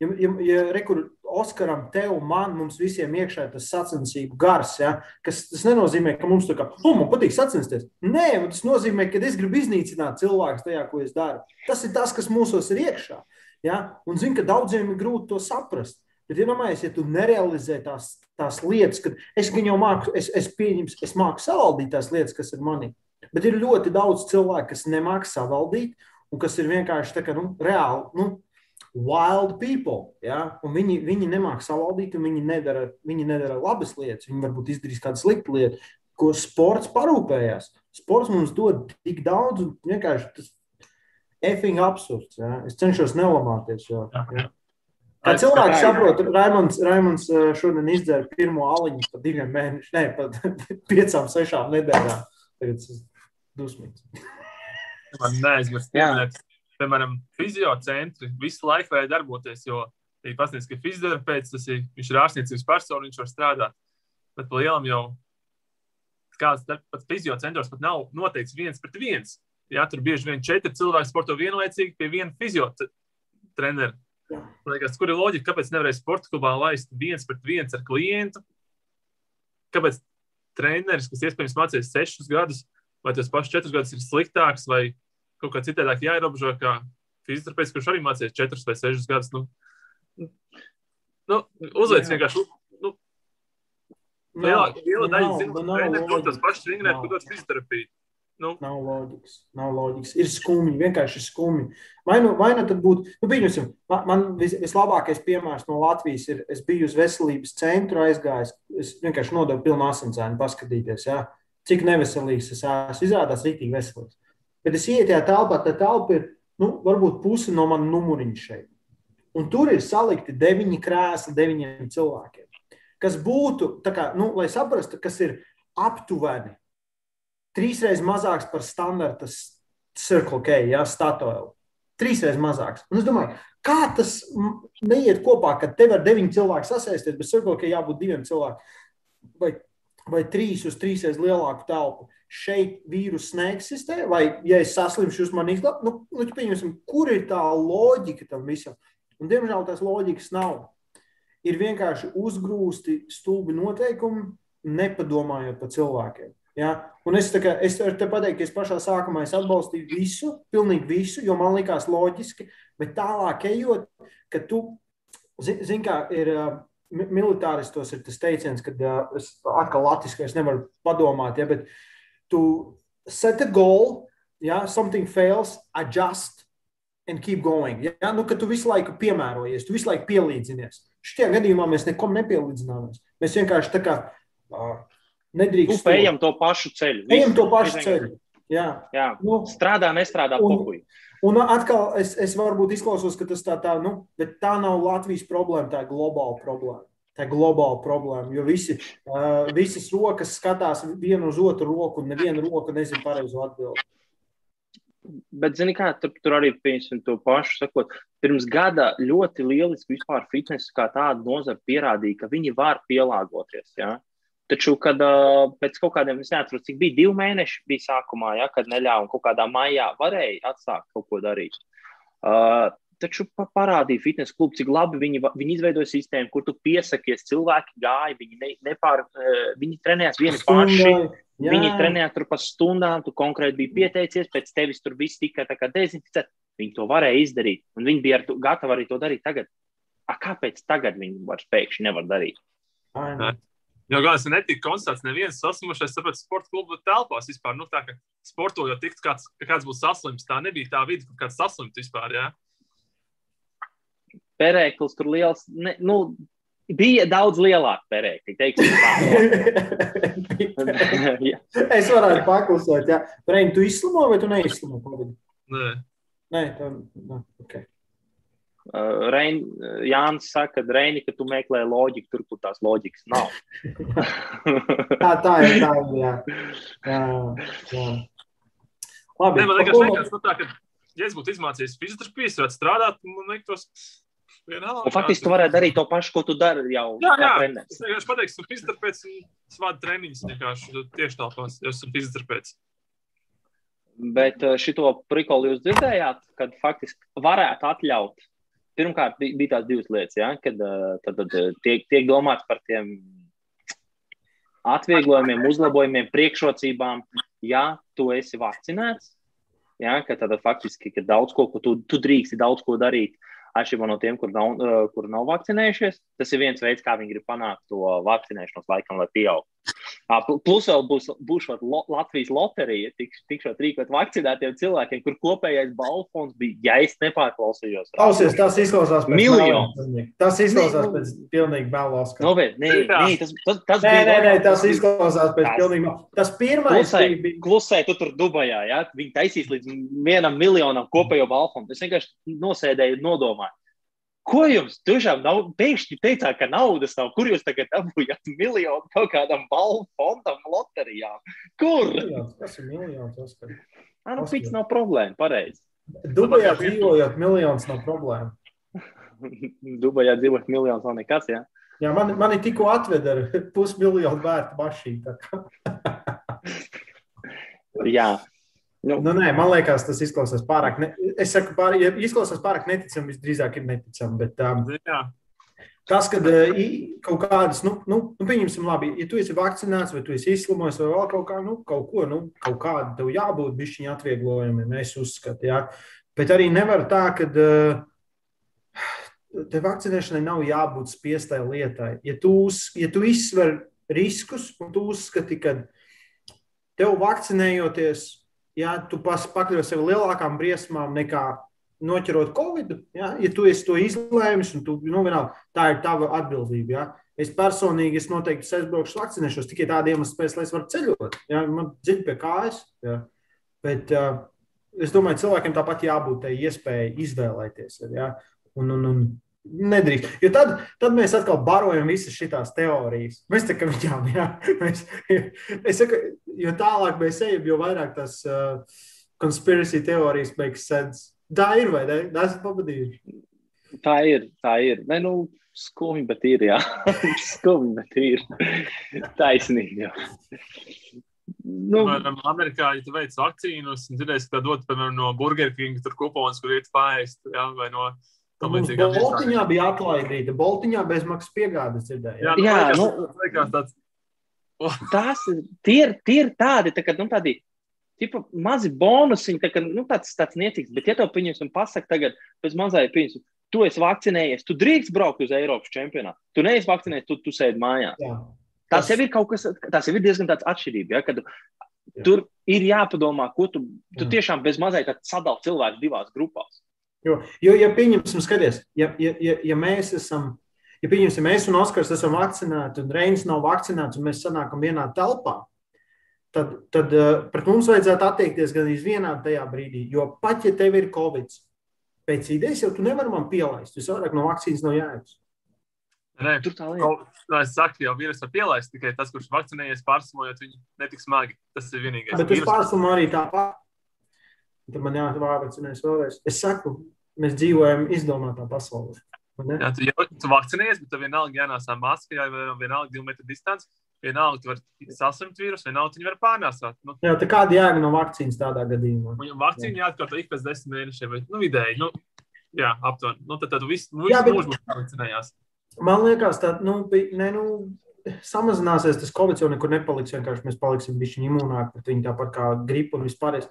[SPEAKER 1] Ja, ja, ja rekur Oskaram, tev, man, mums visiem iekšā ir tas sacensību gars, ja? kas tas nenozīmē, ka mums tā kā, oh, man patīk sacensties. Nē, tas nozīmē, ka es gribu iznīcināt cilvēku tajā, ko es daru. Tas ir tas, kas mūsos ir iekšā. Ja? Un zinu, ka daudziem ir grūti to saprast. Bet, ja domājies, ja tu nerealizē tās, tās lietas, kad es jau māku, es, es pieņems, es māku savaldīt tās lietas, kas ir manī. Bet ir ļoti daudz cilvēku, kas nemāķi savaldīt, un kas ir vienkārši tā, ka, nu, reāli nu, wild people. Ja? Un Viņi, viņi nemāķi savaldīt, un viņi nedara, viņi nedara labas lietas. Viņi varbūt izdarīs kādu sliktu lietu, ko sports parūpējās. Sports mums dod tik daudz, un vienkārši tas effing absurds. Ja? Es cenšos nelamāties. Jo, ja? Kā cilvēks saprot, Raimons, Raimons eh, šodien izdzēra pirmo aliņu par diviem mēnešiem, ne pat <laughs> piecām, sešām nedēļām. Tagad tas ir dusmīgs.
[SPEAKER 3] Man neaizmirst, pieminēt, piemēram, fiziocentri visu laiku vajag darboties, jo ir pasniedz, ka fizioterapeits tas ir, viņš ir ārstniecības persona, viņš var strādāt. Bet pa lielam jau kāds pat fiziocentros pat nav noteikts viens pret viens. Jā, tur bieži vien četri cilvēki sporto vienlaicīgi pie viena fiziotrenera. Liekas, kur ir loģika, kāpēc nevarēja sporta klubā laist viens pret viens ar klientu? Kāpēc treneris, kas iespējams mācījies sešus gadus, vai tas pašs četrus gadus ir sliktāks, vai kaut kā citādāk jāierobežo, kā fizioterapeits, kurš arī mācījies četrus vai sešus gadus. Nu, nu, uzliec vienkārši. Nu,
[SPEAKER 1] Nav-
[SPEAKER 3] lielāka liela daļa
[SPEAKER 1] nav-
[SPEAKER 3] zinu,
[SPEAKER 1] nav
[SPEAKER 3] treneri to tos
[SPEAKER 1] loģikas.
[SPEAKER 3] pašus trenēt,
[SPEAKER 1] Nav.
[SPEAKER 3] kur dodas fizioterapija. Nu,
[SPEAKER 1] Nav loģikas. Nav loģikas. Ir skumji, vienkārši skumji. Vai nu, vai nu tad būtu, nu, pieņemsim, man, man vis, vislabākais piemērs no Latvijas ir, es biju uz veselības centru aizgājis, es vienkārši nodevu pilnu asinsēnu paskatīties, ja, cik neveselīgs es esmu. Izrādās rītīgi veselīgs. Bet es ietu tajā telpā, tā telpa ir, nu, varbūt puse no mana numuriņa šeit. Un tur ir salikti deviņi krēsli deviņiem cilvēkiem. Kas būtu, kā, nu, lai saprastu, kas ir aptuveni trīsreiz mazāks par standarta Circle K, ja, statuēlu. Trīsreiz mazāks. Un es domāju, kā tas neiet kopā, ka tev ar deviņu cilvēku sasēsties, bet Circle K jābūt diviem cilvēkiem vai, vai trīs uz trīsreiz lielāku telpu. Šeit vīruss neeksistē, vai, ja es saslimšu, jūs man izglābsiet, nu, nu, pieņemsim, kur ir tā loģika tam visam? Un, diemžēl tās loģikas nav. Ir vienkārši uzgrūsti stulbi noteikumi, nepadomājot par cilvēkiem. Ja? Un es, kā, es varu te pateikt, ka es pašā sākumā es atbalstīju visu, pilnīgi visu, jo man likās loģiski, bet tālāk ejot, ka tu, zini, zin, kā ir, militāristos ir tas teiciens, ka uh, es atkal latviski es nevaru padomāt, ja, bet tu set a goal, ja, something fails, adjust and keep going. Ja, nu, ka tu visu laiku piemērojies, tu visu laiku pielīdzinies. Šajā gadījumā mēs nekam nepielīdzināmies. Mēs vienkārši tā kā uh,
[SPEAKER 2] Nu, ejam to pašu ceļu.
[SPEAKER 1] Ejam to pašu
[SPEAKER 2] Mēs
[SPEAKER 1] ceļu. Jā.
[SPEAKER 2] Jā,
[SPEAKER 1] Nu,
[SPEAKER 2] strādā, nestrādā, pohuj.
[SPEAKER 1] Un atkal es, es varbūt izklausos, ka tas tā, tā, nu, bet tā nav Latvijas problēma, tā ir globāla problēma. Tā ir globāla problēma, jo visi, uh, visas rokas skatās vienu uz otru roku, un neviena roka nezina pareizo atbildi.
[SPEAKER 2] Bet, zini, kā tur, tur arī pieņemsim to pašu. Sakot, pirms gada ļoti lieliski vispār fitnesa kā tāda nozara pierādīja, ka viņi var pielāgoties. Ja? Taču, kad pēc kaut kādiem, es neatceros, cik bija divi mēneši, bija sākumā, ja, kad neļāva un kaut kādā maijā varēja atsākt kaut ko darīt. Uh, taču pa- parādīja fitnesa klubu, cik labi viņi, viņi izveidoja sistēmu, kur tu piesakies, cilvēki gāja, viņi, ne, nepār, uh, viņi trenējās vieni paši.
[SPEAKER 1] Jā.
[SPEAKER 2] Viņi trenēja tur pa stundām, tu konkrēti biji pieteicies, pēc tevis tur viss tika tā kā dezinficēts. Viņi to varēja izdarīt, un viņi bija ar to, gatavi arī to darīt tagad. A, kāpēc tagad viņi vairs pēkšņi nevar darīt?
[SPEAKER 1] Ai, nu.
[SPEAKER 3] Jo ir netika konstatēts neviens saslimušais, tāpēc sporta klubu telpās vispār. Nu, tā, ka sportojot, tikt kāds, kāds būs saslims, tā nebija tā vide, kur kāds saslimt vispār. Jā.
[SPEAKER 2] Perēklis tur liels, ne, nu, bija daudz lielāka perēkļa, teiksim tā. Jā. <laughs>
[SPEAKER 1] es varētu paklusēt, jā. Reini, tu izslimoji vai tu neizslimoji? Covid?
[SPEAKER 3] Nē.
[SPEAKER 1] Nē, tā, nē, okay.
[SPEAKER 2] Uh, Rein, Jānis saka, ka Reini, ka tu meklē loģiku tur, kur tās loģikas nav. <laughs>
[SPEAKER 1] tā, tā ir. Tā ir jā. Jā, jā. Labi,
[SPEAKER 3] Nē, man liekas, liekas nu, tā, ka, ja es būtu izmācījies fizioterapijas, varētu strādāt, man liekas, vienalga.
[SPEAKER 2] Un faktiski tu varētu darīt to pašu, ko tu dari jau
[SPEAKER 3] Jā,
[SPEAKER 2] kā
[SPEAKER 3] jā.
[SPEAKER 2] treneris.
[SPEAKER 3] Es vienkārši pateiktu, ka fizioterapeits vadu treniņus vienkārši tieši tāpēc, jo esmu fizioterapeits.
[SPEAKER 2] Bet eh, šito prikolu jūs dzirdējāt, kad faktiski varētu atļaut. Pirmkārt, bija, bija tās divas lietas, ja, kad tad, tad, tiek, tiek domāts par tiem atvieglojumiem, uzlabojumiem, priekšrocībām, ja tu esi vakcinēts. Ja, ka tad faktiski ka daudz ko, ko tu, tu drīksti daudz ko darīt, atšķirībā no tiem, kur nav, kur nav vakcinējušies. Tas ir viens veids, kā viņi grib panākt to vakcinēšanos, laikam, lai pieaugtu. Plus vēl būs, būs lo, Latvijas loterija, tiks, tikšot rīkot vakcinētiem cilvēkiem, kur kopējais balvu fonds bija, ja es nepārklausījos.
[SPEAKER 1] Klausies, tas izklausās pēc
[SPEAKER 2] Miljons.
[SPEAKER 1] melna. Tas izklausās
[SPEAKER 2] Nē, nu-
[SPEAKER 1] pēc pilnīgi melnas.
[SPEAKER 2] Novērt, nē,
[SPEAKER 3] Jā.
[SPEAKER 2] nē, tas, tas, tas
[SPEAKER 1] Nē, nē, nē, tas izklausās pēc
[SPEAKER 2] Tas-
[SPEAKER 1] pilnīgi melna. Tas pirmais
[SPEAKER 2] Klusē,
[SPEAKER 1] bija-
[SPEAKER 2] klusē, tu tur Dubajā, ja? viņi taisīs līdz vienam miljonam kopējo balvu fondu. Es vienkārši nosēdēju nodomāju. Ko jums tiešām nav? Pēkšņi teicāt, ka naudas nav. Kur jūs tagad dabūjāt miljonu kaut kādam balvu fondam, loterijām? Kur?
[SPEAKER 1] Miljons, Tas ir miljons. Oskar.
[SPEAKER 2] Ah, nu, pits nav problēma, pareizi.
[SPEAKER 1] Dubajā dzīvojot, miljons nav problēma. <laughs>
[SPEAKER 2] Dubajā dzīvot miljonus nav nekas, jā.
[SPEAKER 1] Jā, man, mani tikko atveda ar pusmiljonu vērtu mašīnu. <laughs>
[SPEAKER 2] Jā. Nu,
[SPEAKER 1] Nu, nē, man liekas, tas izklausās pārāk. Ne... Es saku, pār... ja izklausās pārāk neticami, visdrīzāk ir neticami. Bet, um,
[SPEAKER 3] Jā,
[SPEAKER 1] tas, kad uh, kaut kādas, nu, nu, nu pieņemsim, labi, ja tu esi vakcinēts vai tu esi izslimojis vai vēl kaut kā, nu, kaut ko, nu, kaut kāda tev jābūt bišķiņa atvieglojumiem, es uzskatu, jā. Bet arī nevar tā, ka uh, te vakcinēšanai nav jābūt spiestai lietai. Ja tu, uz, ja tu izsver riskus un tu uzskati, ka tev vakcinējoties, ja tu pas- pakļauj sevi lielākām briesmām nekā noķerot Covid, ja, ja tu esi to izlēmis, un tu, nu, vienalga, tā ir tava atbildība. Ja. Es personīgi, es noteikti aizbraukšu, vakcinēšos tikai tādiem iemesliem, lai es varu ceļot. Ja. Man dziļi pie kājas. Ja. Bet uh, es domāju, cilvēkiem tāpat jābūt tai iespējai izvēlēties. Ja. Un, un, un nedrīkst. Jo tad, tad mēs atkal barojam visas šīs teorijas. Mēs tā kā viņām, jā, mēs, es saku, jo tālāk mēs ejam, jo vairāk tas uh, conspiracy teorijas makes sense. Tā ir, vai ne? Esmu pavadījuši.
[SPEAKER 2] tā ir, tā ir. Ne, nu, skumji, bet ir, jā. <laughs> skumji, bet ir. Taisnīgi, jā. Nu,
[SPEAKER 3] piemēram, Amerikā, ja tu veic vakcīnus, un dzirdēsi, ka dod, piemēram, no Burger King, tur kupons, kur iet pāriest, vai no
[SPEAKER 1] Boltiņā bija atlaidīta. Boltiņā bezmaksas piegādes dzirdēja.
[SPEAKER 3] Jā, nu,
[SPEAKER 2] Jā,
[SPEAKER 3] liekas,
[SPEAKER 2] nu-
[SPEAKER 3] liekas tāds,
[SPEAKER 2] tās ir, tie ir, tie ir tādi, tā, kā, nu, tādi tipa, mazi bonusiņi, tā, ka, nu, tāds, tāds niecīgs. Bet, ja tev, pieņemsim, pasaka tagad, pēc mazai, pieņemsim, tu esi vakcinējies, tu drīkst braukt uz Eiropas čempionātu. Tu neesi vakcinējies, tu, tu sēdi mājās. Jā. Tas, jau ir kaut kas, tas jau ir diezgan tāds atšķirība. Ja, kad Jā. tur ir jāpadomā, ko tu, tu Jā. tiešām bez mazliet sadali cilvēku divās grupās.
[SPEAKER 1] Jo, jo ja pieņemsim, skaties, ja, ja, ja, ja mēs esam, ja pieņemsim, mēs un Oskars esam vakcinēti, un Reinis nav vakcinēts, un mēs sanākam vienā telpā, tad, tad uh, pret mums vajadzētu attiekties gan vienādi tajā brīdī. Jo pat ja tev ir covid, pēc idejas jau tu nevari man pielaist, jo savādāk no vakcīnas nav jēgas.
[SPEAKER 3] Nē, tur tā. No, es saku, jau vīrusu var pielaist tikai tas, kurš vakcinējies, pārslimojot viņu netik smagi. Tas ir vienīgais.
[SPEAKER 1] Bet es pārslimoju arī tāpat. Tad man jāvakcinējas vēlreiz. Es saku, mēs dzīvojam izdomātā pasaulē.
[SPEAKER 3] Jā, tu jau tu vakcinējies, bet tev vienalga jānāsā maska, jā, vienalga divu metru distance. Vienalga, tu vari saslimt vīrusu, vienalga, viņi var pārnēsāt. Nu,
[SPEAKER 1] jā, tā kāda jēga no vakcīnas tādā gadījumā?
[SPEAKER 3] Viņam vakcīna jāatkārto ik pēc desmit mēnešiem, bet, nu, vidēji, nu, jā, aptuveni. Nu, tad, tad viss, nu, viss mūžs būs vakcinējās.
[SPEAKER 1] Man liekas, tā nu, ne, nu, samazināsies tas covid, jau nekur nepaliks. Vienkārši mēs paliksim bišķi imūnāki pret viņu tāpat kā gripu un vispār.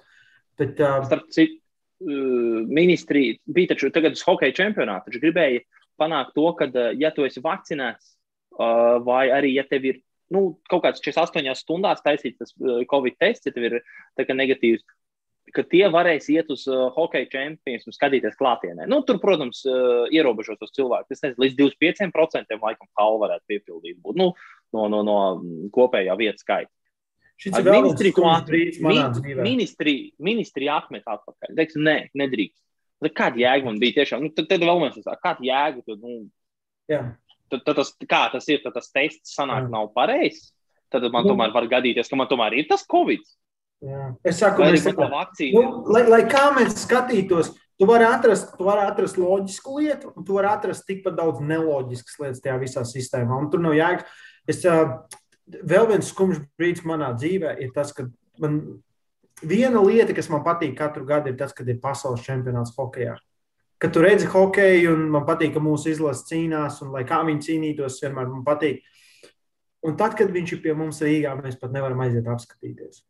[SPEAKER 2] Bet, uh, Starp citu, ministrija bija taču tagad uz hokeja čempionāta. Taču gribēja panākt to, ka, ja tu esi vakcinēts, uh, vai arī, ja tev ir nu, kaut kāds 48 stundās taisīts tas covid tests, ja tev ir negatīvs, ka tie varēs iet uz uh, hokeja čempionu un skatīties klātienē. Nu, tur, protams, uh, ierobežos tos cilvēkus. Es nezinu, līdz 25% laikam kalnu varētu piepildīt būt, nu, no, no, no kopējā vietas skaita.
[SPEAKER 1] Šis ir ministrija, ko
[SPEAKER 2] mi, ministrija, ministrija atmet atpakaļ. Teiks, nē, nedrīkst. Kāda jēga man bija tiešām? Nu, tad, tad vēl viens tāds, kāda jēga? Tad, nu,
[SPEAKER 1] Jā.
[SPEAKER 2] tad, tad tas, kā tas ir, tad tas tests sanāk Jā. nav pareizs. Tad man nu. tomēr var gadīties, ka man tomēr ir tas covid.
[SPEAKER 1] Jā. Es saku, mēs, nu, lai, lai kā mēs skatītos, tu vari atrast, tu vari atrast loģisku lietu, un tu vari atrast tikpat daudz neloģiskas lietas tajā visā sistēmā. Un tur nav jēga. Es, vēl viens skumjš brīdis manā dzīvē ir tas, ka man viena lieta, kas man patīk katru gadu, ir tas, kad ir pasaules čempionāts hokeja. Kad tu redzi hokeju, un man patīk, ka mūsu izlase cīnās, un lai kā viņi cīnītos, vienmēr man patīk. Un tad, kad viņš ir pie mums Rīgā, mēs pat nevaram aiziet apskatīties.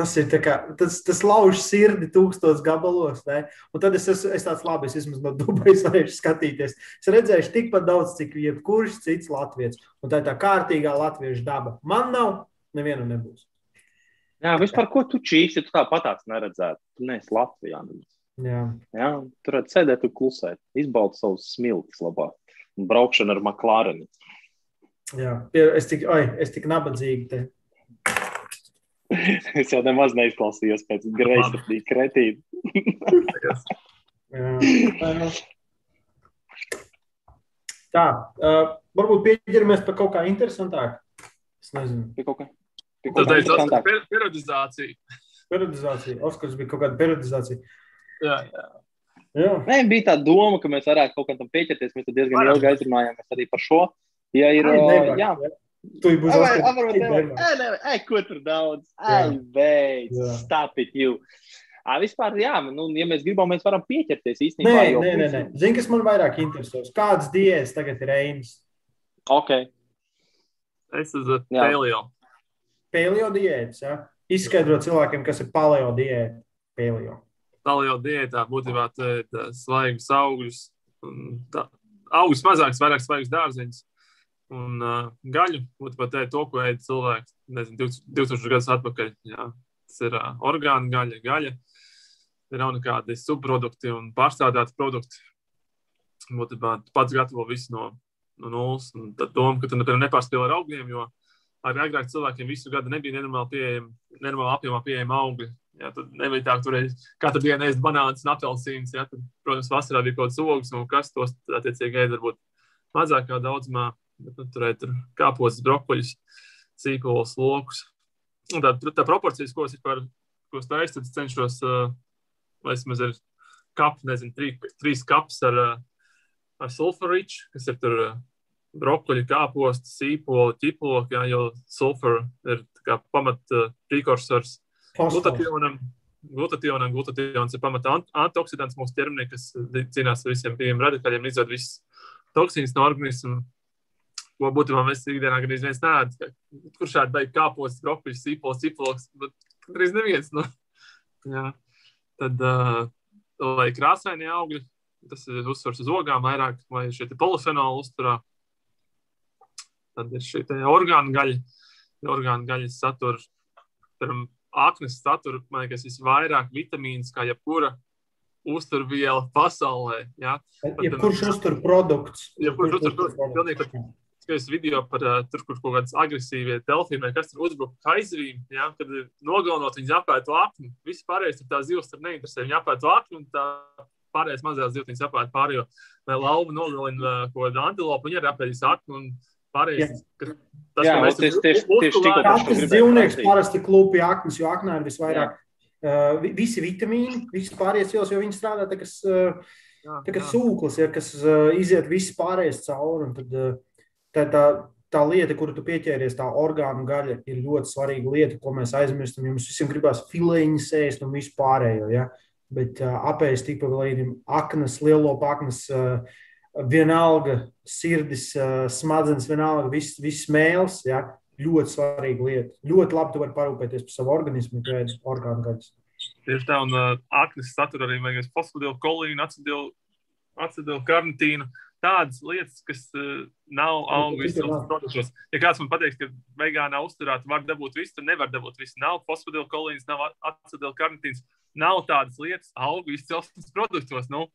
[SPEAKER 1] Tas ir kā, tas, tas lauž sirdi tūkstošos gabalos. Ne? Un tad es esmu es tāds labi, es vismaz no Dubajas <laughs> varēšu skatīties. Es redzēšu tikpat daudz, cik jebkurš cits latviečs. Un tā ir tā kārtīgā latviešu daba. Man nav, nevienam nebūs.
[SPEAKER 2] Jā, vispār ko tu čīsti, tu tāpat tāds neredzētu. Tu neesi Latvijā.
[SPEAKER 1] Jā.
[SPEAKER 2] Jā, tur varētu sēdēt un klusēt, izbaudīt savus smiltis labāk. Un braukšana ar McLarenu.
[SPEAKER 1] Jā, es tik, oi, es tik nabadzīgi te <laughs>
[SPEAKER 2] es jau nemaz neizklausījos pēc greizsirdīga kretīna. <laughs>
[SPEAKER 1] Tā, uh, varbūt pieķeramies pie kaut kā interesantāka. Es nezinu.
[SPEAKER 2] Pie kaut kā.
[SPEAKER 3] Pie kaut kā interesantāka. Per periodizācija.
[SPEAKER 1] Periodizācija. Oskars bija kaut kāda periodizācija.
[SPEAKER 3] Jā, jā.
[SPEAKER 1] Jā.
[SPEAKER 2] Nē, bija tā doma, ka mēs varētu kaut kam tam pieķerties. Mēs diezgan ilgi aizrunājāmies arī par šo. Ja ir, Ai,
[SPEAKER 1] nebāk, jā. jā. Tu būsi
[SPEAKER 2] Oskars. Ej, ko tur daudz? Ej, beidz, stop it you. À, vispār, jā, nu, ja mēs gribam, mēs varam pieķerties īstenībā.
[SPEAKER 1] Nē, nē, nē, nē. Zini, kas man vairāk interesēs? Kādas diētas tagad ir Einas?
[SPEAKER 2] Ok.
[SPEAKER 3] Es uz paleo.
[SPEAKER 1] Paleo diētas, jā. Izskaidro cilvēkiem, kas ir paleo diēta. Paleo.
[SPEAKER 3] Paleo diētā būtībā svaigus augļus. Augus mazāks, vairāk svaigus dārzeņus un uh, gaļu. Pat to, ko ēda cilvēks nezinu, 2000 gadus atpakaļ. Jā. Tas ir uh, orgānu gaļa, gaļa. Nav nekādi subprodukti un pārstrādāti produkti. Būtībā pats gatavo visu no, no nulles. Tad doma, ka tu nepārspēlē ar augļiem, jo arī agrāk cilvēkiem visu gadu nebija nenormāli pieejami, nenormāli apjomā pieejami augļi. Jā, tad nebija tā, ka tur katru dienu ēst banānas un tad, protams, vasarā bija kaut kāds ogas un kas tos attiecīgi ēda varbūt mazākā daudzumā. Bet, nu, turēt tur kāpostus, brokoļus, sīkos, lokus. Un tā, tā proporcijas, ko es es taisu, tad es cenšos, uh, lai vismaz ir kapi, nezinu, trī, trīs kaps ar, ar sulfurīču, kas ir tur uh, brokoļi, kāposti, sīpoli, ķiploki, jā, jo sulfur ir kā pamat uh, prekursors glutationam. Glutationam, glutations ir pamata ant antoksidants mūsu ķermenī, kas cīnās ar visiem pieejamiem radikāļiem, izdod visas toksīnas no organisma ko būtībā mēs ikdienā gandrīz viens neēdam. Kur šādi beigas kāpos, brokoļus, sīpols, cipols, Drīz neviens. Nu. Jā. Tad, uh, lai krāsainie augļi, tas ir uzsvars uz ogām vairāk, vai šie polifenoli uzturā. Tad ir šī orgānu gaļa. Orgānu gaļas satura, piemēram, aknas satura, man liekas, visvairāk vitamīnas kā jebkura uzturviela pasaulē. Ja?
[SPEAKER 1] Jebkurš uzturprodukts.
[SPEAKER 3] Jebkurš uzturprodukts. Pilnīgi skaties video par uh, tur, kur kaut kādas agresīvie delfīni vai kas tur uzbruka kaizivīm, ja, kad nogalinot viņus apēd to aknu. Visi pārējais tur tā zivs tur neinteresē. Viņi apēd to aknu un tā pārējais mazās zivtiņas apēd pārējo. Vai lauva nogalina uh, kaut kādu antilopu, viņi arī apēdīs aknu. Un, Pārējais, ka tas
[SPEAKER 2] Jā, mēs tieši, tieši, tieši tikko
[SPEAKER 1] Katrs dzīvnieks parasti klūpja aknas, jo aknā ir visvairāk uh, visi vitamīni, visi pārējais vielas, jo viņi strādā tā, kas, uh, tā, kas sūklis, ja, kas uh, iziet visi pārējais cauri. Un tad, uh, tā, tā, tā lieta, kuru tu pieķēries, tā orgānu gaļa, ir ļoti svarīga lieta, ko mēs aizmirstam. Jums visiem gribās filēņus ēst un visu pārējo. Ja? Bet uh, apēst tik pa līdim aknas, lielo aknas, uh, vienalga sirdis, uh, smadzenes, vienalga viss, viss mēls. Ja? Ļoti svarīga lieta. Ļoti labi tu vari parūpēties par savu organismu, ja ēd orgānu gaļas.
[SPEAKER 3] Tieši tā, un uh, aknas satura arī fosfodilu kolīnu, acetilu, acetilu karnitīnu. Uh, tādas lietas, kas uh, nav augu izcelsmes produktos. Ja kāds man pateiks, ka vegānā uzturā var dabūt visu, tad nevar dabūt visu. Nav fosfodilkolīns, nav acetylkarnitīns, nav tādas lietas augu izcelsmes produktos. Nu.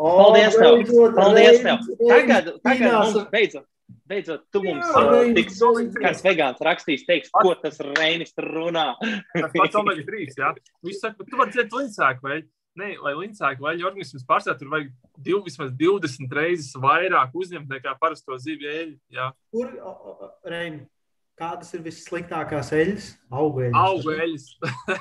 [SPEAKER 2] O, Paldies, tev! Beidzot, Paldies tev! Tagad, tagad mums beidzot. Beidzot, tu mums uh, tiks, kāds vegāns rakstīs, teiks, ko tas Reinis runā.
[SPEAKER 3] tas pats omega 3, jā. Viņš saka, tu vari dzert līdzsēku, vai? Nē, lai līdzsāku vaļu organismus pārstāvētu, tur vajag div, vismaz 20 reizes vairāk uzņemt nekā parasto zivju eļļu. Jā.
[SPEAKER 1] Kur, Reini, kādas ir vissliktākās eļļas? Augeļas.
[SPEAKER 3] Augeļas.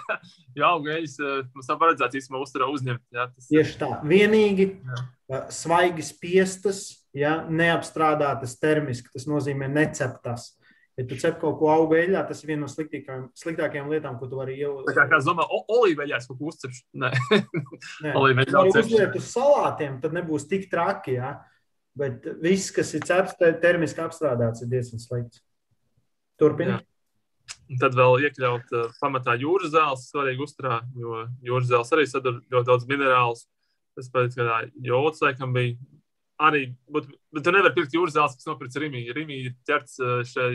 [SPEAKER 3] <laughs> jā, augeļas mums nav paredzēts īstenībā uzturā uzņemt. Jā, tas...
[SPEAKER 1] Tieši tā. Vienīgi jā. svaigi spiestas, ja, neapstrādātas termiski, tas nozīmē neceptas. Ja tu cep kaut ko auga eļļā, tas ir viena no sliktākajām, sliktākajām lietām, ko tu vari ielikt.
[SPEAKER 3] Tā kā es domāju, olīveļās kaut ko uzcepšu. Nē,
[SPEAKER 1] Nē. <laughs> olīveļā uzliet uz salātiem, tad nebūs tik traki. Ja? Bet viss, kas ir cepts, termiski apstrādāts, ir diezgan slikts. Turpiniet.
[SPEAKER 3] Tad vēl iekļaut uh, pamatā jūras zāles, svarīgi uzturā, jo jūras zāles arī sadara ļoti daudz minerālus. Tas pēc kādā jods, laikam, bija arī, bet, bet tu nevari pirkt jūras zāles, kas nopirks Rimī. Rimī ir ķerts uh, šai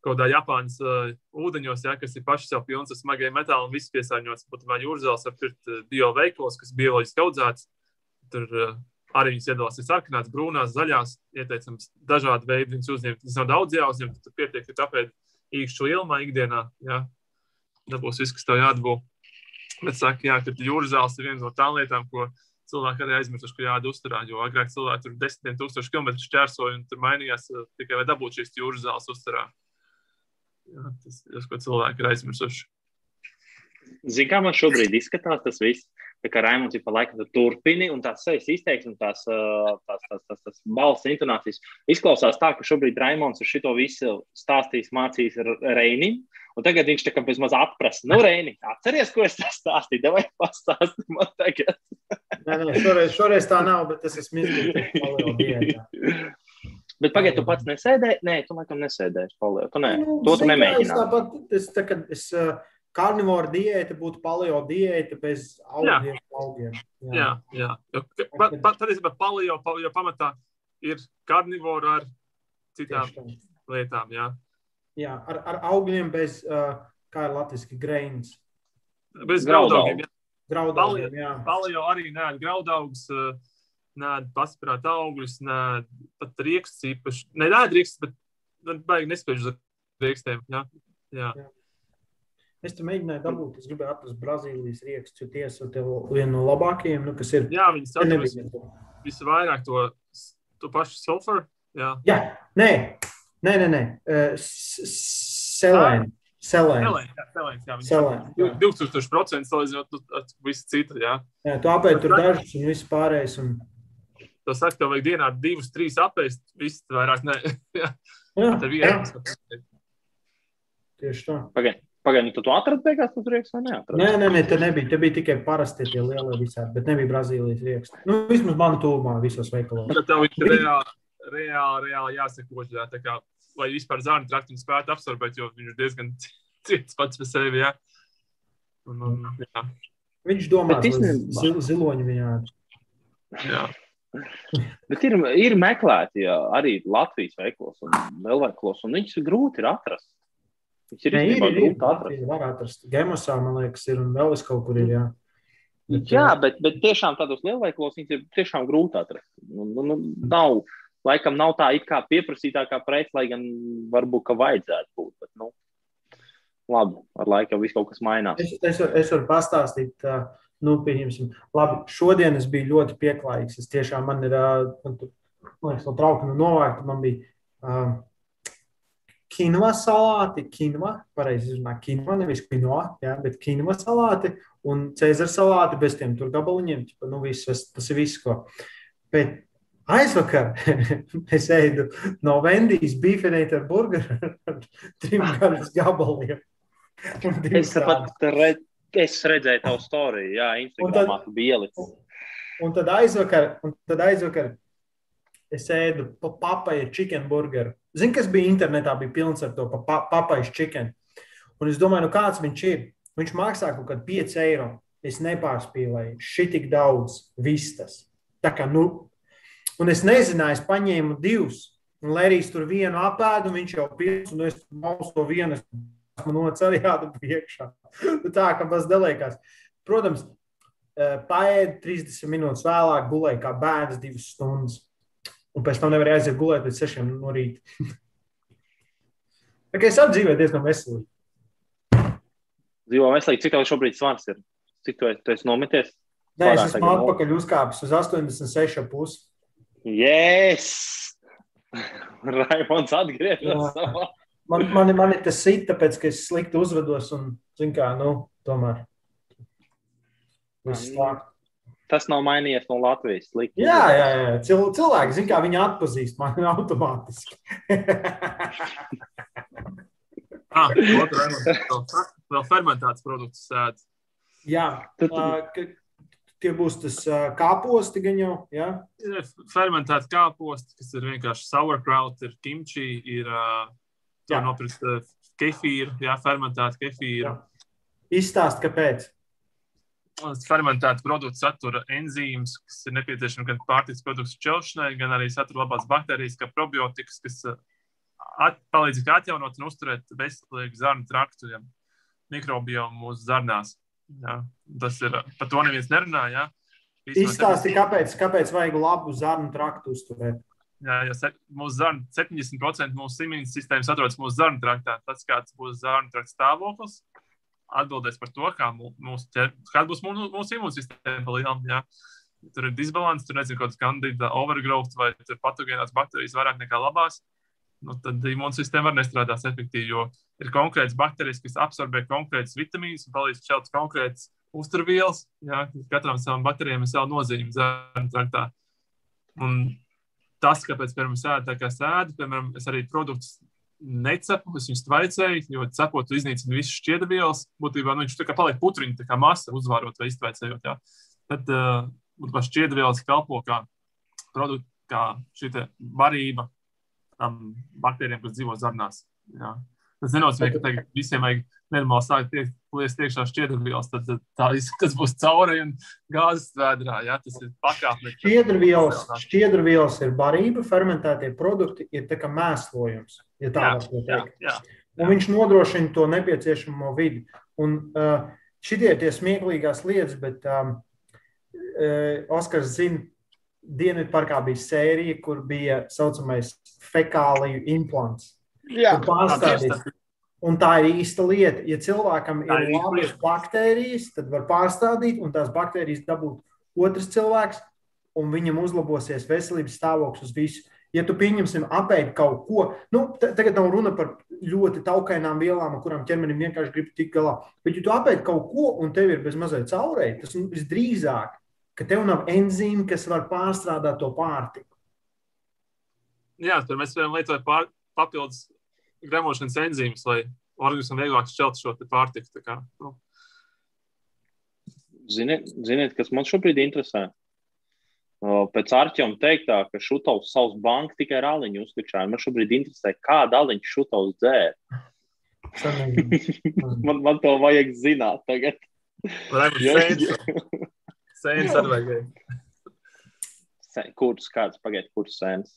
[SPEAKER 3] kaut kādā Japānas uh, ūdeņos, ja, kas ir paši sev pilns ar smagiem metāliem un viss piesārņots. Būtībā jūras var pirkt uh, bioveiklos, kas bioloģiski audzēts. Tur uh, arī viņas iedalās ir sarkanās, brūnās, zaļās. Ieteicams, dažādi veidi viņas uzņemt. Tas nav daudz jāuzņem, tad pietiek, ka tāpēc īkšķu ilmā ikdienā. Ja. Nebūs viss, kas tev jādabū. Bet saka, jā, ka jūras zāles ir viena no tām lietām, ko cilvēki arī aizmirsuši, ka jāda uzturā. Jo agrāk cilvēki tur desmitiem tūkstoši kilometru šķērsoja un tur mainījās tikai lai dabūtu šīs jūras zāles uzturā. Jā, tas ir tas, ko cilvēki ir aizmirsuši.
[SPEAKER 2] Zini, kā man šobrīd izskatās tas viss? Tā kā Raimons ir pa laikam turpini, un tās sejas izteiksmes, tās, tās, tās, tās, tās balss intonācijas izklausās tā, ka šobrīd Raimons ar šito visu stāstīs, mācīs ar Reini. Un tagad viņš tā kā bez maz atprasa, nu, Reini, atceries, ko es tā stāstīju, vai pastāsti man tagad? <laughs>
[SPEAKER 1] nē, nē, šoreiz, šoreiz tā nav, bet tas ir smieklīgi.
[SPEAKER 2] Bet pagaidi, tu pats nesēdēji? Nē, tu laikam nesēdēji. Tu ne,
[SPEAKER 1] nu,
[SPEAKER 2] to tu nemēģināji.
[SPEAKER 1] Tāpat, es, tā, es uh, karnivora diēta būtu paleo diēta bez augiem. augiem.
[SPEAKER 3] Jā, jā. jā. Pa, pa, tad es pat paleo, jo pamatā ir karnivora ar citām lietām. Jā,
[SPEAKER 1] jā ar, ar augļiem bez, uh, kā ir latviski, grains.
[SPEAKER 3] Bez graudaugiem.
[SPEAKER 1] Graudaugiem, jā.
[SPEAKER 3] Paleo arī nē, graudaugs. Uh, nē, paspirāt augļus, nē, pat rīkstus īpaši. Nē, nē, rīkstus, bet nu, baigi nespēju uz rīkstiem. Jā, jā. jā.
[SPEAKER 1] Es te mēģināju dabūt, es gribēju atrast Brazīlijas tiesa ir viena no labākajiem, nu, kas ir.
[SPEAKER 3] Jā, viņi sadarbs visvairāk to, to pašu sulfuru. Jā.
[SPEAKER 1] jā, nē, nē, nē, nē. Uh, selēni. Selēns.
[SPEAKER 3] Selēns. 2000% salīdzinot ar visu citu. Jā,
[SPEAKER 1] jā tu apēdi tur dažus un viss pārējais. Un...
[SPEAKER 3] Tu saki, tev vajag dienā divus, trīs apēst, viss vairāk ne. <laughs> jā, jā.
[SPEAKER 1] Tieši tā.
[SPEAKER 2] Pagaid. Pagaidām, tu to atradi beigās, tu tur iekšā vai neatradi?
[SPEAKER 1] Nē, nē, nē, te nebija. Te bija tikai parasti tie lielie visādi, bet nebija Brazīlijas rieksti. Nu, vismaz man tūmā visos veikalos.
[SPEAKER 3] Tad tev ir reāli, reāli, reāli jāseko, tā kā, vai vispār zārni traktiņu spētu absorbēt, jo viņš ir diezgan <laughs> ciets pats par sevi. Jā. Un, un, jā.
[SPEAKER 1] Viņš domā,
[SPEAKER 2] Bet
[SPEAKER 1] ka zil, ziloņi viņā ir.
[SPEAKER 3] Jā.
[SPEAKER 2] Bet ir, ir meklēti jā, arī Latvijas veiklos un vēl veiklos, un viņus ir grūti ir atrast. Viņus ir grūti atrast.
[SPEAKER 1] Var atrast. Gemosā, man liekas, ir un vēl es kaut kur ir, jā. Bet,
[SPEAKER 2] Jā, bet, bet tiešām tādos lielveikalos viņus ir tiešām grūti atrast. Nu, nu, nu, nav, laikam nav tā it kā pieprasītākā prece, lai gan varbūt ka vajadzētu būt. Bet, nu, labi, ar laiku jau viss kaut kas mainās.
[SPEAKER 1] Es, es, varu- es varu pastāstīt, uh, nu, pieņemsim, labi, šodien es biju ļoti pieklājīgs. Es tiešām man ir, man liekas, no trauka no novārta man bija uh, kinva salāti, kinva, pareizi izrunā, kinva, nevis kinoa, jā, bet kinva salāti un cēzara salāti bez tiem tur gabaliņiem, ķipa, nu, viss, tas, ir viss, ko. Bet aizvakar <laughs> es ēdu no Vendijas bifenēta ar burgeru ar trim gaļas gabaliem.
[SPEAKER 2] Es pat red, es redzēju tavu storiju, jā, Instagramā tu biji ielicis.
[SPEAKER 1] Un tad aizvakar, un tad aizvakar es ēdu pa papaiņu chicken burgeru. Zini, kas bija internetā, bija pilns ar to pa- pa- papaiņu chicken. Un es domāju, nu kāds viņš ir. Viņš maksā kaut kādu 5 eiro. Es nepārspīlēju, šī tik daudz vistas. Tā kā, nu, un es nezināju, es paņēmu divus. Un, lai arī es tur vienu apēdu, viņš jau pilns, un es mausu to vienu, es man otrs arī jādara iekšā. Nu, tā kā tas deliekās. Protams, eh, paēdu 30 minūtes vēlāk, gulēju kā bērns divas stundas. Un pēc tam nevarēju aiziet gulēt līdz 6 no rīta. <laughs> Es apdzīvoju diezgan veselīgi.
[SPEAKER 2] Dzīvo veselīgi, cik tev šobrīd svars ir? Cik tu, tu esi nometies?
[SPEAKER 1] Nē, es esmu atpakaļ uzkāpis uz 86,5.
[SPEAKER 2] Yes! <laughs> Raimons atgriezās
[SPEAKER 1] Jā.
[SPEAKER 2] savā.
[SPEAKER 1] Man, man, man ir tas sit, tāpēc, ka es slikti uzvedos un, zin kā, nu, tomēr. Viss tā.
[SPEAKER 2] Tas nav mainījies no Latvijas. Slikti.
[SPEAKER 1] Jā, jā, jā. Cil, cilvēki, zin kā, viņi atpazīst mani automātiski. <laughs>
[SPEAKER 3] Ah, otru Raimonds, vēl, fermentēts produkts sēd.
[SPEAKER 1] jā, ka, tie būs tas ā, kāposti gan jau, jā.
[SPEAKER 3] Ir fermentēts kāposts, kas ir vienkārši sauerkraut, ir kimči, ir uh, nopirkt uh, kefīru, jā, fermentētu kefīru.
[SPEAKER 1] Jā. Izstāst, kāpēc.
[SPEAKER 3] Fermentēts produkts satura enzīmus, kas ir nepieciešami gan pārtikas produktu šķelšanai, gan arī satura labās baktērijas, kā probiotikas, kas uh, at, palīdz atjaunot un uzturēt veselīgu zarnu traktu, ja, mikrobiomu mūsu zarnās. Jā. Tas ir, uh, par to neviens nerunā. Īstenībā
[SPEAKER 1] Izstāsti, kāpēc, kāpēc vajag labu zarnu traktu uzturēt.
[SPEAKER 3] Jā, ja mūsu zarnu 70% mūsu imūnas sistēmas atrodas mūsu zarnu traktā. Tas, kāds būs zarnu trakta stāvoklis, atbildēs par to, kā mū- mūsu, ķer- kāda būs mūsu, mūsu imūnsistēma pa lielam. Jā. Tur ir disbalans, tur nezinu, kādas kandida overgrowth vai patogēnās baktērijas vairāk nekā labās. Nu, tad imūnsistēma var nestrādāt efektīvi, jo ir konkrēts baktērijas, kas absorbē konkrētas vitamīnas un palīdz šķelt konkrētas uzturvielas. Jā, katram savam baktērijam ir sava nozīme zarnu traktā. Un tas, kāpēc, piemēram, sēž tā kā sēdi, piemēram, es arī produktus necepu, es viņus tvaicēju, jo cepot, tu iznīcini visas šķiedrvielas. Būtībā nu, viņš tā kā paliek putriņš, tā kā masa uzvārot vai iztvaicējot. Jā. Tad uh, būtībā šķiedrvielas kalpo kā produkti, kā šī te barība tam baktērijiem, kas dzīvo zarnās. Jā. Tas nenozīmē, ka visiem vajag nenormāli sākt tiek- liest iekšā šķiedrvielas, tad tā izskatās būs cauri un gāzes vēdrā. Jā. Tas ir pakāpeniski.
[SPEAKER 1] Šķiedrvielas, šķiedrvielas ir barība, fermentētie produkti ir tā kā mēslojums, ja tā
[SPEAKER 3] Jā,
[SPEAKER 1] var to
[SPEAKER 3] Jā,
[SPEAKER 1] teikt.
[SPEAKER 3] jā.
[SPEAKER 1] Un viņš nodrošina to nepieciešamo vidi. Un uh, šitie ir tie smieklīgās lietas, bet um, uh, Oskars zina, Dienvidparkā bija sērija, kur bija tā saucamais fekāliju implants.
[SPEAKER 2] Jā,
[SPEAKER 1] Kur pārstādīts. Un tā ir īsta lieta. Ja cilvēkam
[SPEAKER 3] Tā
[SPEAKER 1] ir labas baktērijas, tad var pārstādīt, un tās baktērijas dabūt otrs cilvēks, un viņam uzlabosies veselības stāvoklis uz visu. Ja tu pieņemsim apēdi kaut ko, nu, ta- tagad nav runa par ļoti taukainām vielām, ar kurām ķermenim vienkārši grib tikt galā. Bet, ja tu apēdi kaut ko, un tev ir bez mazliet caurēji, tas nu, visdrīzāk, ka tev nav enzīmi, kas var pārstrādāt to pārtiku.
[SPEAKER 3] Jā, tur mēs varam lietot pār, papildus gremošanas enzīmus, lai organismam vieglāk šķelt šo pārtiku. Kā, nu,
[SPEAKER 2] Ziniet, ziniet, kas man šobrīd interesē? Pēc Arčiem teiktā, ka Šutovs savus banku tikai ar aliņu uzkričāja. Man šobrīd interesē, kāda aliņa Šutovs dzēra. <laughs> man, man to vajag zināt tagad.
[SPEAKER 3] Sēnes arī vajag.
[SPEAKER 2] Kurus kāds pagaid, kurus sēnes?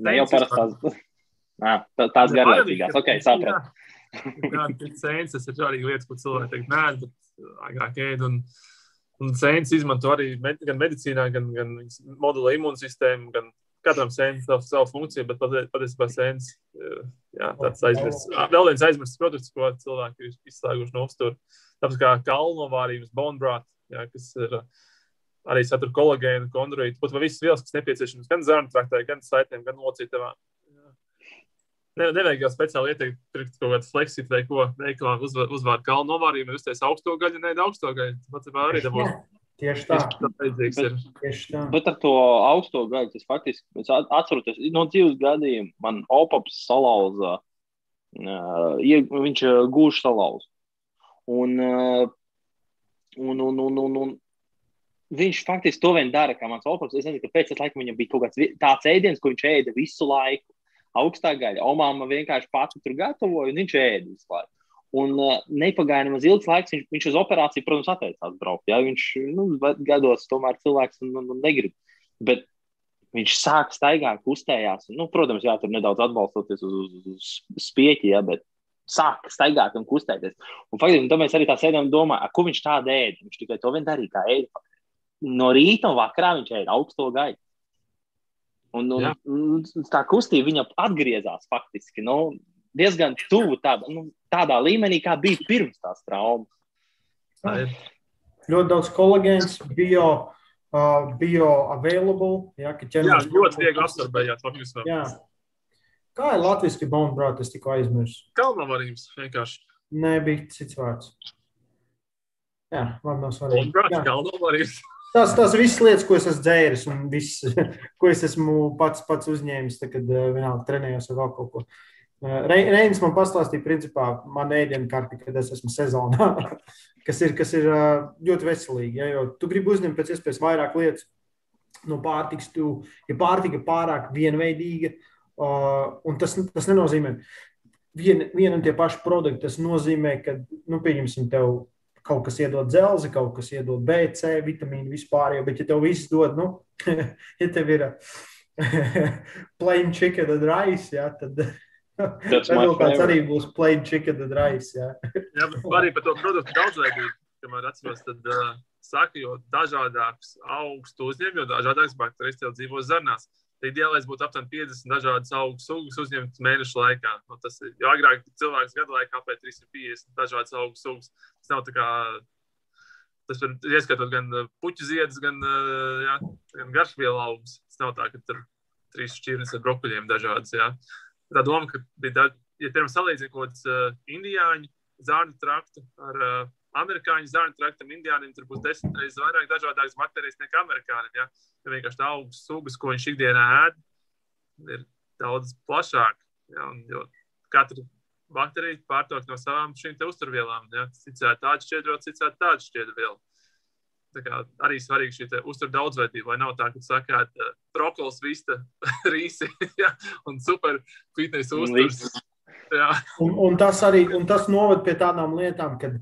[SPEAKER 2] Ne jau parastās. Nā, tās garlaicīgās. Ok, sapratu.
[SPEAKER 3] Kādas sēnes, tas ir arī lietas, ko cilvēki teikt, nē, bet agrāk ēd. Un, un sēnes izmanto arī med, gan medicīnā, gan, gan modulē imūnsistēmu, gan katram sēnes savu, savu funkciju, bet patiesībā sēnes, jā, tāds aizmirsts. Vēl viens aizmirsts produkts, ko cilvēki ir izslēguši no uztur. Tāpēc kā kalnovārības, bone broth, jā, kas ir arī satur kolagēnu, kondroītu, pat visas vielas, kas nepieciešamas gan zarnu traktē, gan saitēm, gan locītavām. Ne, nevajag jau speciāli ieteikt, pirkt kaut kādu fleksītu vai ko veikalā uzvārt uzvār kalnu novārījumu, jūs teicat augsto gaļu, ne augsto gaļu. Pats arī dabūs.
[SPEAKER 1] Tieši tā.
[SPEAKER 2] Tieši tā, Tieši tā. Bet ar to augsto gaļu, tas faktiski, es atceros, no dzīves gadījuma man opaps salauza, uh, viņš uh, gūž salauza. Un, uh, un, un, un, un, un viņš faktiski to vien dara, kā mans opaps. Es nezinu, kāpēc tas laikam viņam bija kaut kāds tāds ēdiens, ko viņš ēda visu laiku augstā gaļa. Omāma vienkārši pati tur gatavoja, un viņš ēda visu laiku. Un uh, nepagāja nemaz ilgs laiks. Viņš, viņš uz operāciju, protams, atteicās braukt. Ja? Viņš nu, gados tomēr cilvēks un, un, un negrib. Bet viņš sāk staigāt, kustējās. Nu, protams, jā, tur nedaudz atbalstoties uz, uz, uz spieķi, ja, bet sāk staigāt un kustēties. Un faktiski un mēs arī tā sēdām un domājam, ko viņš tādu ēda. Viņš tikai to vien darīja, kā ēda. No rīta un vakarā viņš ēda augsto gaidu. Un, un, un tā kustība viņam atgriezās faktiski nu, diezgan tuvu tāda, nu, tādā līmenī, kā bija pirms tās traumas.
[SPEAKER 1] Tā. Ļoti daudz kolagēns, bio, uh, bio available.
[SPEAKER 3] Ja, jā, ļoti viegli.
[SPEAKER 1] Jā. Kā ir latviešu bone broth, es tikko aizmirsu?
[SPEAKER 3] Kalnavarījums vienkārši.
[SPEAKER 1] Nē, bija cits vārds. Jā, labi, nav svarīgi.
[SPEAKER 3] Bone broth, kalnavarījums.
[SPEAKER 1] Tas, tas viss lietas, ko es esmu dzēris, un viss, <laughs> ko es esmu pats, pats uzņēmis, tad, kad uh, vienalga trenējos vai vēl kaut ko. Uh, Reinis man pastāstīja, principā, man ēdienu karti, kad es esmu sezonā, <laughs> kas ir, kas ir uh, ļoti veselīgi. Ja, jo tu gribi uzņemt pēc iespējas vairāk lietas no pārtikas, tu, ja pārtika pārāk vienveidīga, un tas, tas nenozīmē, vien, vien un tie paši produkti, tas nozīmē, ka, nu, pieņemsim, tev kaut kas iedod dzelzi, kaut kas iedod B, C, vitamīnu vispār. Bet, ja tev viss dod, nu, <laughs> ja tev ir <laughs> plain chicken and rice, jā, tad rezultāts <laughs> arī būs plain chicken and rice. Jā,
[SPEAKER 3] jā bet arī par to produktu daudzveidību, kamēr atceros, tad uh, saka, jo dažādāks augstu uzņēmumi, jo dažādāks bakterijas tev dzīvo zarnās. Ideālais būtu aptuveni 50 dažādas augu sugas uzņemtas mēnešu laikā. Nu, tas ir jau agrāk, cilvēks gadu laikā apēd 350 dažādas augu sugas. Tas nav tā kā. Tas var ieskaitot gan uh, puķu ziedus, gan, uh, jā, gan garšvielu augus. Tas nav tā, ka tur trīs šķirnes ar brokoļiem dažādas. Jā. Tā doma, ka bija tā, ja piemēram salīdzina kaut kāds uh, indiāņu zārnu traktu ar uh, amerikāņu zārnu traktam, indiānim tur būs desmit reizes vairāk dažādākas baktērijas nekā amerikāņiem. Ja? ja vienkārši tā augstas sugas, ko viņš ikdienā ēd, ir daudz plašāk. Ja? Un, jo katra baktērija pārtok no savām šīm uzturvielām. Ja? Šķiedru, cits ēd tādu šķiedru vielu. Tā kā arī svarīgi šī uztur daudzveidība, lai nav tā, ka sakāt, uh, brokolis, vista, <laughs> rīsi ja? un super fitness uzturs.
[SPEAKER 1] Un, un tas arī un tas noved pie tādām lietām, kad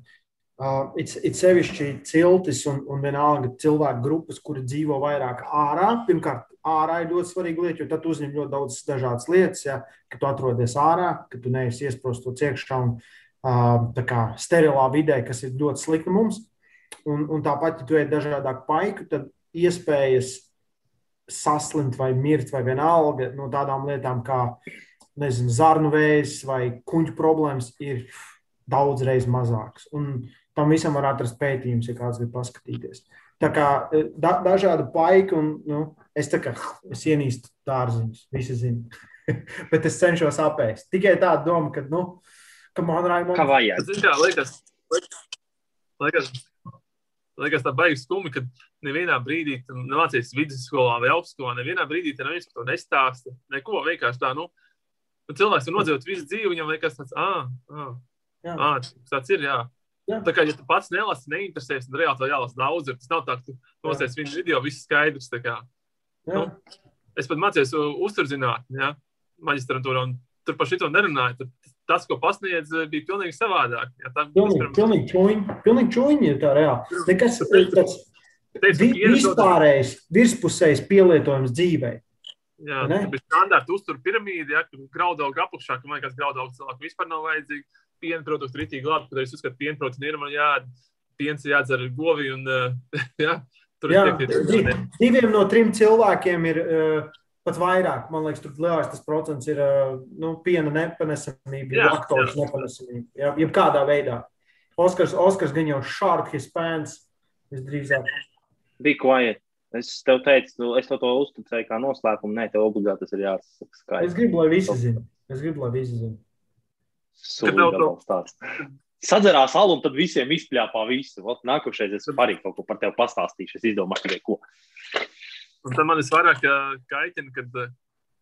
[SPEAKER 1] Uh, it, it sevišķi ciltis un, un vienalga cilvēku grupas, kuri dzīvo vairāk ārā. Pirmkārt, ārā ir ļoti svarīga lieta, jo tad uzņem ļoti daudz dažādas lietas. Ja, kad tu atrodies ārā, kad tu neesi iesprostos iekšā un uh, kā, sterilā vidē, kas ir ļoti slikta mums. Un, un tāpat, ja tu ej dažādāk paiku, tad iespējas saslimt vai mirt vai vienalga no tādām lietām kā nezinu, zarnu vējs vai kuģu problēmas ir daudz reizes mazāks. Un tam visam var atrast pētījumus, ja kāds grib paskatīties. Tā kā e, da, dažādi paiki, un nu, es tā kā es ienīstu dārziņus, visi zina. <laughs> Bet es cenšos apēst. Tikai tāda doma, ka, nu, ka man
[SPEAKER 2] Raimond... Kā vajag?
[SPEAKER 3] Zin kā, liekas, liekas, liekas tā baigas skumi, ka nevienā brīdī, nemācies vidusskolā vai augstskolā, nevienā brīdī te neviens par to nestāsta. Neko, vienkārši tā, nu, nu cilvēks ir nodzīvot visu dzīvi, viņam liekas tāds, ah, ah, ah, tāds ir, jā. Jā. Tā kā ja tu pats nelasi, neinteresējies, tad reāli tev jālasa daudz. Tas nav tā, ka tu nosies viņu video, viss skaidrs. Nu, es pat mācījos uzturzinātni, ja, maģistrantūrā, un tur par šito nerunāju. Tur tas, ko pasniedz, bija pilnīgi savādāk. Ja, tā,
[SPEAKER 1] pilnīgi, pirms... pilnīgi čūņi, pilnīgi čūņi ir tā reāli. Nekas tāds vi, vispārējais, virspusējs pielietojums dzīvei.
[SPEAKER 3] Jā, tā bija standarta uzturu piramīda, ja, graudauga apakšā, ka man liekas, graudauga cilvēku vispār nav vajadzīgi. Piena produkti ritīgi labi, kad es uzskatu, piena proteīna ir man jāēd, piens jādzer ar govi un, <laughs> jā, tur
[SPEAKER 1] jā, ir tiek. Diviem no trim cilvēkiem ir uh, pat vairāk. Man liekas, tur lielākais procents ir uh, nu, piena nepanesamība, laktozes nepanesamība. Jā, jebkādā veidā. Oskars, Oskars gan jau short his pants visdrīzāk.
[SPEAKER 2] Be quiet. Es tev teicu, es tev to uzticēju kā noslēpumu. Nē, tev obligāti tas ir jāsaka
[SPEAKER 1] skaidrs. Es gribu, lai visi zina. Es gribu, lai visi zina.
[SPEAKER 2] Sūdzīgs. Sadzerās albumu, tad visiem izpļāpā visu. Ot, nākošais es arī kaut ko par tevi pastāstīšu. Es izdomāju tikai ko.
[SPEAKER 3] Un tad man visvairāk kaitina, kad,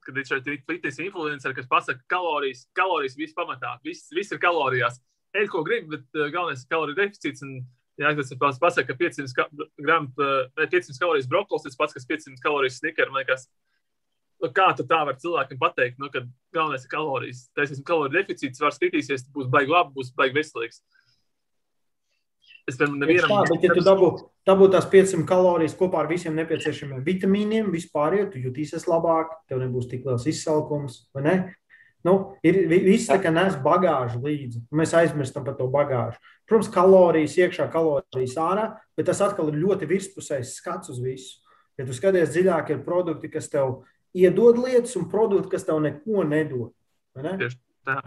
[SPEAKER 3] kad ir šeit fitness influenceri, kas pasaka kalorijas, kalorijas viss pamatā. Viss, viss ir kalorijās. Ej, ko gribi, bet galvenais ir kaloriju deficīts. Un, Jā, tas ir pats, pasaka, ka 500 gramu, 500 kalorijas brokolis, tas pats, kas 500 kalorijas snikers. Man liekas, nu, kā tu tā var cilvēkam pateikt, nu, ka galvenais ir kalorijas. Teiksim, kaloriju deficīts var skatīties, būs baigi labi, būs baigi veselīgs.
[SPEAKER 1] Es tam nevienam bet, ja tu dabū, dabū tās 500 kalorijas kopā ar visiem nepieciešamiem vitamīniem, vispār, ja tu jutīsies labāk, tev nebūs tik liels izsalkums, vai ne? Nu, ir viss tā, ka nes bagāžu līdzi. Mēs aizmirstam par to bagāžu. Protams, kalorijas iekšā, kalorijas ārā, bet tas atkal ir ļoti virspusējs skats uz visu. Ja tu skaties dziļāk, ir produkti, kas tev iedod lietas, un produkti, kas tev neko nedod. Ne? Tieši tā.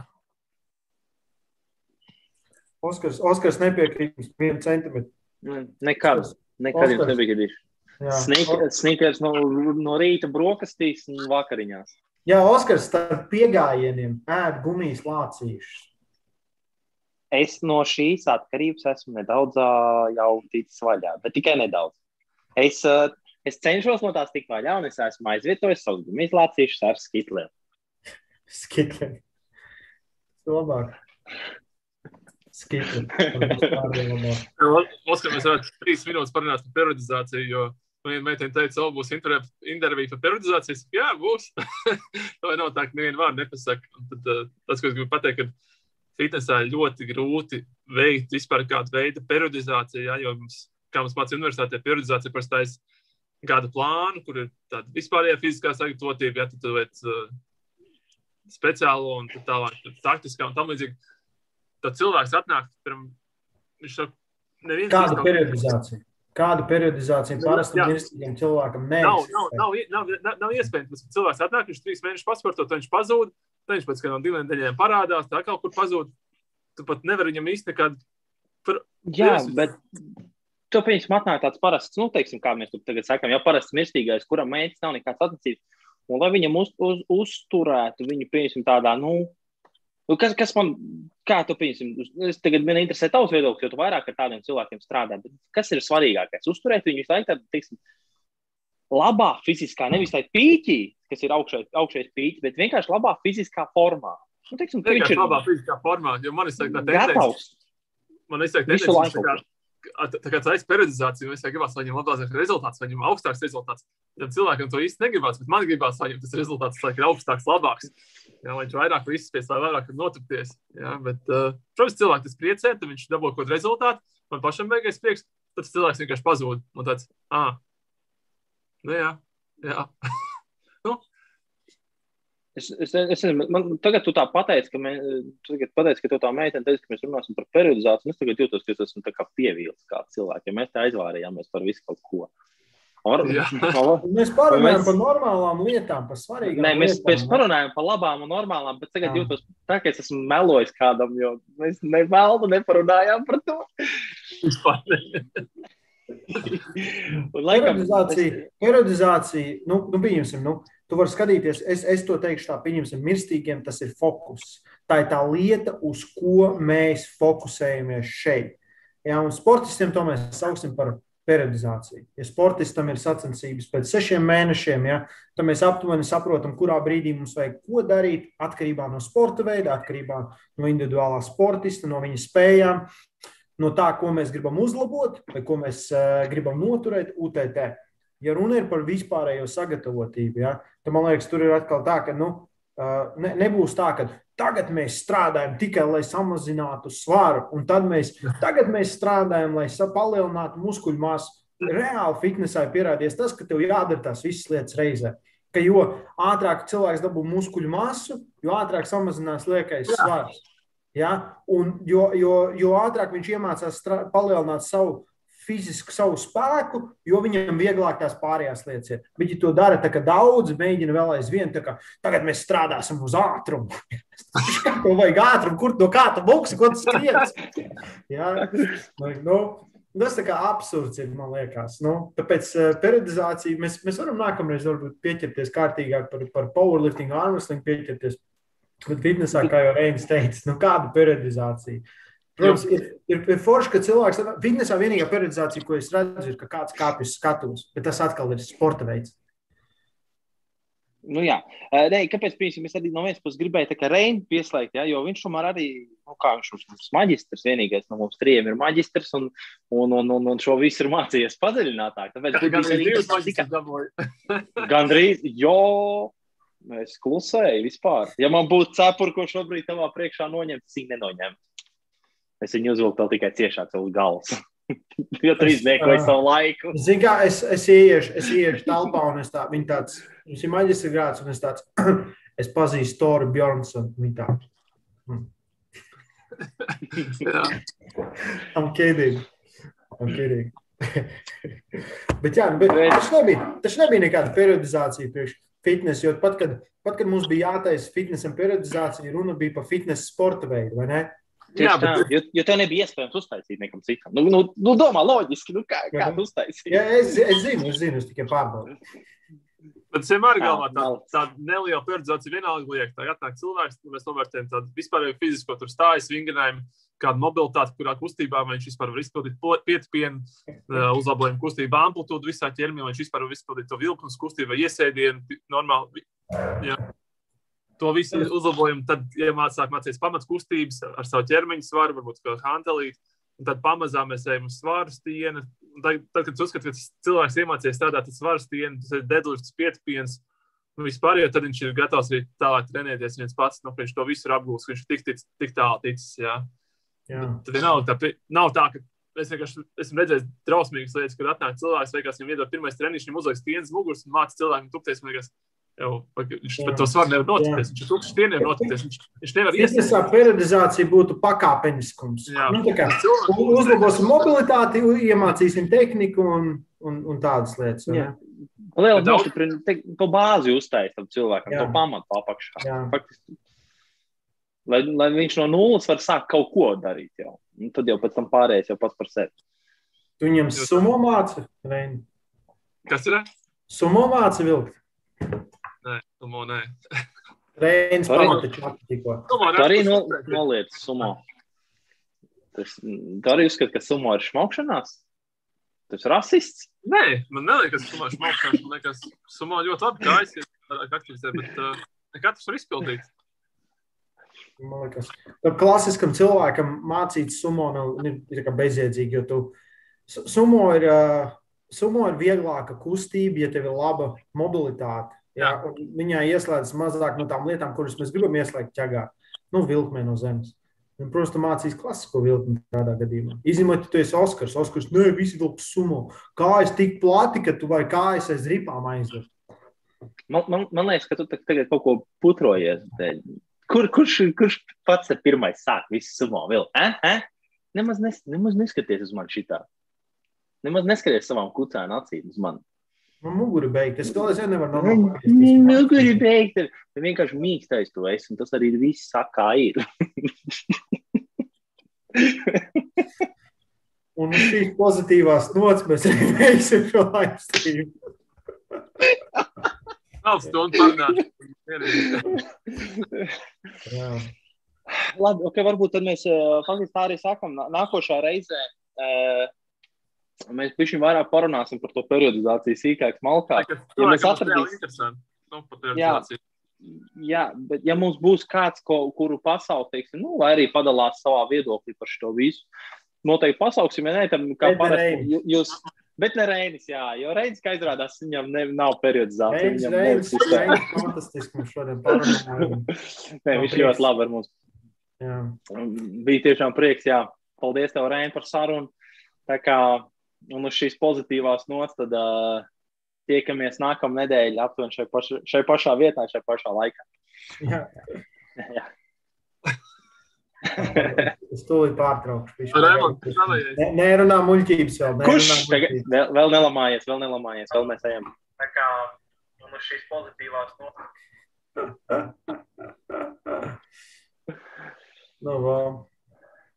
[SPEAKER 1] Oskars, Oskars nepiekrīt mums vienu centimetru.
[SPEAKER 2] Nekad. Nekad jums nepiekritīšu. Sniegers no, no rīta brokastīs un vakariņās.
[SPEAKER 1] Jā, Oskars, starp piegājieniem ēd gumijas lācīšus.
[SPEAKER 2] Es no šīs atkarības esmu nedaudz jau ticis vaļā, bet tikai nedaudz. Es, es cenšos no tās tikt vaļā, un es esmu aizvietojis savus gumijas ar skitliem.
[SPEAKER 1] Skitliem. Labāk. Skitliem.
[SPEAKER 3] Oskar, mēs varētu trīs minūtes parunāt par periodizāciju, jo Viena meitene teica, ka būs intervija par periodizāciju. Jā, būs. <laughs> Vai nav tā, ka nevienu vārdu nepasaka. Un tad, uh, tas, ko es gribu pateikt, ka fitnesā ļoti grūti veikt vispār kādu veidu periodizāciju. Jā, jo mums, kā mums mācīja universitātē, periodizācija parasti taisa gada plānu, kur ir tāda vispārējā fiziskā sagatavotība, ja tu veic uh, speciālo un tā tālāk, taktiskā un tam līdzīgi. Tad cilvēks atnāk, pirms viņš saka,
[SPEAKER 1] neviens. Kāda periodizācija? Kādu periodizāciju parastam mirstīgam cilvēkam
[SPEAKER 3] neexistē? Nav, nav, nav, nav, nav iespējams. Cilvēks atnāk, viņš trīs mēnešus pasportot, viņš pazūd, tad viņš pēc kādām divām nedēļām parādās, tā kaut kur pazūd. Tu pat nevari viņam īsti nekādu.
[SPEAKER 2] Par... Jā, bet to pieņemsim atnāk tāds parasts, nu, teiksim, kā mēs tagad sakām, jau parasts mirstīgais, kuram mērķis nav nekāds attiecības. Un lai viņam uz, uz, uzturētu viņu, pieņemsim, tādā, nu, Nu, kas, kas man, kā tu pieņemsim, es tagad man interesē tavs viedoklis, jo tu vairāk ar tādiem cilvēkiem strādā. Kas ir svarīgākais? Uzturēt viņu visu laiku tādā, teiksim, labā fiziskā, nevis tādā pīķī, kas ir augšais, augšais pīķis, bet vienkārši labā fiziskā formā. Nu, teiksim,
[SPEAKER 3] viņš ir labā fiziskā formā, jo man ir tā tendence. Man ir tā tendence, tā kā tā periodizācija, es gribētu, lai viņam labāks rezultāts, vai viņam augstāks rezultāts. Tad cilvēkam to īsti negribās, bet man gribās, viņam tas rezultāts lai ir augstāks, labāks. Jā, lai viņš vairāk izspiest, lai vairāk noturties. Jā, bet, uh, protams, cilvēks tas priecē, tad viņš dabū kaut kādu rezultātu. Man pašam beigās prieks, tad cilvēks vienkārši pazūd. Un tāds, ah, nu jā, jā. <laughs> nu,
[SPEAKER 2] Es, es, es, man, tagad tu tā pateici, ka, mē, tu pateici, ka tu tā meitene teica, ka mēs runāsim par periodizāciju. Es tagad jūtos, ka es esmu pievīlis kā cilvēks, ja mēs tā aizvārījāmies par visu kaut ko.
[SPEAKER 1] Or, <laughs> mēs parunājam mēs... par normālām lietām, par svarīgām
[SPEAKER 2] Nē, mēs, lietām. Mēs parunājam par labām un normālām, bet tagad Jā. jūtos tā, ka es esmu melojis kādam, jo mēs ne veldu neparunājām par to. <laughs>
[SPEAKER 1] laikam, periodizācija, es... periodizācija nu, nu, pieņemsim, nu, Tu vari skatīties, es, es to teikšu, tā pieņemsim, mirstīgiem tas ir fokus. Tā ir tā lieta, uz ko mēs fokusējamies šeit. Ja, un sportistiem to mēs sauksim par periodizāciju. Ja sportistam ir sacensības pēc sešiem mēnešiem, ja, tad mēs aptuveni saprotam, kurā brīdī mums vajag ko darīt atkarībā no sporta veida, atkarībā no individuālā sportista, no viņa spējām, no tā, ko mēs gribam uzlabot vai ko mēs uh, gribam noturēt UTT. Ja runa ir par vispārējo sagatavotību, ja, tad man liekas, tur ir atkal tā, ka nu, ne, nebūs tā, ka tagad mēs strādājam tikai, lai samazinātu svaru, un tad mēs, <laughs> tagad mēs strādājam, lai palielinātu muskuļu masu. Reāli fitnesā ir pierādījies tas, ka tev jādara tās visas lietas reizē. Ka jo ātrāk cilvēks dabū muskuļu masu, jo ātrāk samazinās liekais svars. Ja? Un jo, jo, jo ātrāk viņš iemācās palielināt savu fizisku savu spēku, jo viņam vieglāk tās pārējās lietas ir. Viņi to dara tā, ka daudzi mēģina vēl aizvien, tā kā tagad mēs strādāsim uz ātrumu. <laughs> Ko vajag ātrumu, kur no kā tu buksi, ko tu skriens? Jā, nu, tas tā kā absurds ir, man liekas. Nu, tāpēc uh, periodizācija, mēs, mēs varam nākamreiz varbūt pieķerties kārtīgāk par, par powerlifting, armwrestling pieķerties. Bet fitnesā, kā jau Reinis teica, nu kāda periodizācija? Protams, ir, ir, ir forši, ka cilvēks fitnesā vienīgā periodizācija, ko es redzu, ir, ka kāds kāpj uz skatuves, bet tas atkal ir sporta veids.
[SPEAKER 2] Nu, jā, Nē, kāpēc piemēram, es arī no vienas puses gribēju Reinu pieslēgt, ja, jo viņš tomēr arī, nu, kā viņš mums maģistrs, vienīgais no mums trijiem ir maģistrs, un, un, un, un, un šo visu ir mācījies padziļinātāk. Tāpēc
[SPEAKER 3] gan arī divas maģistrs dabūju.
[SPEAKER 2] Gandrīz, jo es klusēju vispār. Ja man būtu cepuri, ko šobrīd tavā priekšā noņemt, es viņu nenoņemtu. Es viņu uzvilku tikai ciešāk uz galvas. <laughs> jo tur izniekoja savu laiku.
[SPEAKER 1] Zini, kā es, es ieiešu, es ieiešu telpā, un es tā, viņa tāds, viņš ir maģistra grāds, un es tāds, <clears throat> es pazīstu Toru Bjornsonu, viņa tā. Hmm. <laughs> I'm kidding. I'm kidding. <laughs> bet jā, bet tas nebija, tas nebija nekāda periodizācija priekš fitness, jo pat kad, pat, kad mums bija jātaisa fitnesam periodizācija, runa bija par fitness sporta veidu, vai ne?
[SPEAKER 2] Jā, bet... tā, jo, jo tev nebija iespējams uztaisīt nekam citam. Nu, nu, nu domā, loģiski, nu, kā, kā tu uztaisīji.
[SPEAKER 1] Jā, es, es zinu, es zinu, es tikai pārbaudu.
[SPEAKER 3] Bet es vienmēr galvā tā, tāda neliela periodizācija vienalga liek. Tā atnāk cilvēks, mēs novērtējam tādu vispārēju fizisko, tur stājas vingrinājumu, kādu mobilitāti, kurā kustībā viņš vispār var izpildīt pietipienu, uzlabojumu kustību amplitūdu visā ķermenī, vai viņš vispār var izpildīt to vilkums kustību iesēdienu normāli. Jā to visu uzlabojumu, tad iemācās mācīties pamatkustības ar savu ķermeņa svaru, varbūt kā hantelīt. Un tad pamazām mēs ejam uz svaru stieni. Tad, tad, kad uzskatām, ka cilvēks iemācījies strādāt ar svaru stieni, tas ir deadlifts, pietiekams. Nu, vispār, jo tad viņš ir gatavs arī tālāk trenēties viens pats. Nu, viņš to visu ir apgūlis, viņš ir tik, tik, tik tālu ticis. Jā. Tad nav tā, nav tā, ka es vienkārši esmu redzējis drausmīgas lietas, kad atnāk cilvēks, vienkārši viņam iedod pirmais treniņš, viņam uzliek stieņas muguras un māca cilvēkiem tupties. Man liekas, Jau, viņš jā. to svaru nevar noticēt. Viņš ir tukšs stieniem noticēt. Viņš, viņš nevar
[SPEAKER 1] iesaistīt. Tā periodizācija būtu pakāpeniskums. Jā, nu, kā, uzlabosim mobilitāti, iemācīsim tehniku un, un, un tādas lietas. Jā.
[SPEAKER 2] Liela nostiprina, to bāzi uztaisīt tam cilvēkam, jā. to pamatu apakšā. Faktiski, lai, lai viņš no nulles var sākt kaut ko darīt jau. Un tad jau pēc tam pārējais jau pats par sevi.
[SPEAKER 1] Tu viņam sumo māci?
[SPEAKER 3] Kas ir?
[SPEAKER 1] Sumo māci vilkt.
[SPEAKER 3] Nē, sumo nē.
[SPEAKER 1] Reins pamata čatu tikko.
[SPEAKER 2] Tu arī no, noliec sumo. Tas, tu arī uzskati, ka sumo ir šmaukšanās? Tas ir rasists?
[SPEAKER 3] Nē, man neliekas, ka sumo ir šmaukšanās. Man liekas, sumo ļoti labi kājas ir aktivizē, bet uh, ne katrs var izpildīt.
[SPEAKER 1] Tam klasiskam cilvēkam mācīt sumo nav, ir bezjēdzīgi, jo tu sumo ir, sumo ir vieglāka kustība, ja tev ir laba mobilitāte. Jā, viņā ieslēdzas mazāk no tām lietām, kuras mēs gribam ieslēgt ķēgā. Nu, vilkmē no zemes. Un, protams, tu mācīs klasisko vilkli tādā gadījumā. Izņemot, ja tu esi Oskars. Oskars, nē, visi vilk sumo. Kājas tik plati, ka tu vai kājas aiz ripām aizver.
[SPEAKER 2] Man, man, man liekas, ka tu tagad kaut ko putrojies. Kur, kurš, kurš pats ir pirmais sāk visu sumo vilku? Eh? Eh? Nemaz, nes, nemaz neskaties uz mani šitā. Nemaz neskaties savām kucēm acīm uz mani.
[SPEAKER 1] Man muguri beigta. Es to aizvien nevaru
[SPEAKER 2] nomākt. Muguri beigta. Tu vienkārši mīkstais tu esi, un tas arī viss saka, kā ir. <laughs>
[SPEAKER 1] un uz šīs pozitīvās nots mēs arī veiksim šo live stream. <laughs>
[SPEAKER 3] Nav stundu parunāt.
[SPEAKER 2] Labi, ok, varbūt tad mēs uh, faktiski tā arī sākam nākošā reizē. Uh, Mēs pēc vairāk parunāsim par to periodizāciju sīkāk, smalkāk.
[SPEAKER 3] Ja mēs atradīsim, nu, jā,
[SPEAKER 2] jā, bet ja mums būs kāds, ko, kuru pasaukt, teiksim, nu, vai arī padalās savā viedoklī par šo visu, noteikti pasauksim, ja ne, tam kā parasti jūs, Bet ne Reinis, jā, jo Reinis, kā izrādās, viņam ne, nav periodizācija.
[SPEAKER 1] Reinis,
[SPEAKER 2] Viņam
[SPEAKER 1] Reinis, Reinis, fantastiski mums šodien parunājām. <laughs>
[SPEAKER 2] Nē, viņš ļoti labi ar mums
[SPEAKER 1] Jā.
[SPEAKER 2] bija tiešām prieks. Jā. Paldies, tev, Reini, par sarunu. Tā kā un uz šīs pozitīvās nots, tad uh, tiekamies nākamā nedēļa aptuveni šai, paša, šai pašā vietā, šai pašā laikā.
[SPEAKER 1] Jā. <laughs>
[SPEAKER 2] Jā. <laughs>
[SPEAKER 1] Es tūlīt pārtraukšu. Ne- Nerunā muļķības vēl.
[SPEAKER 2] Kurš tagad
[SPEAKER 1] muļķības.
[SPEAKER 2] vēl, nelamājies, vēl nelamājies, vēl mēs ejam. Tā kā un uz šīs pozitīvās nots. <laughs>
[SPEAKER 1] Nu, vēl.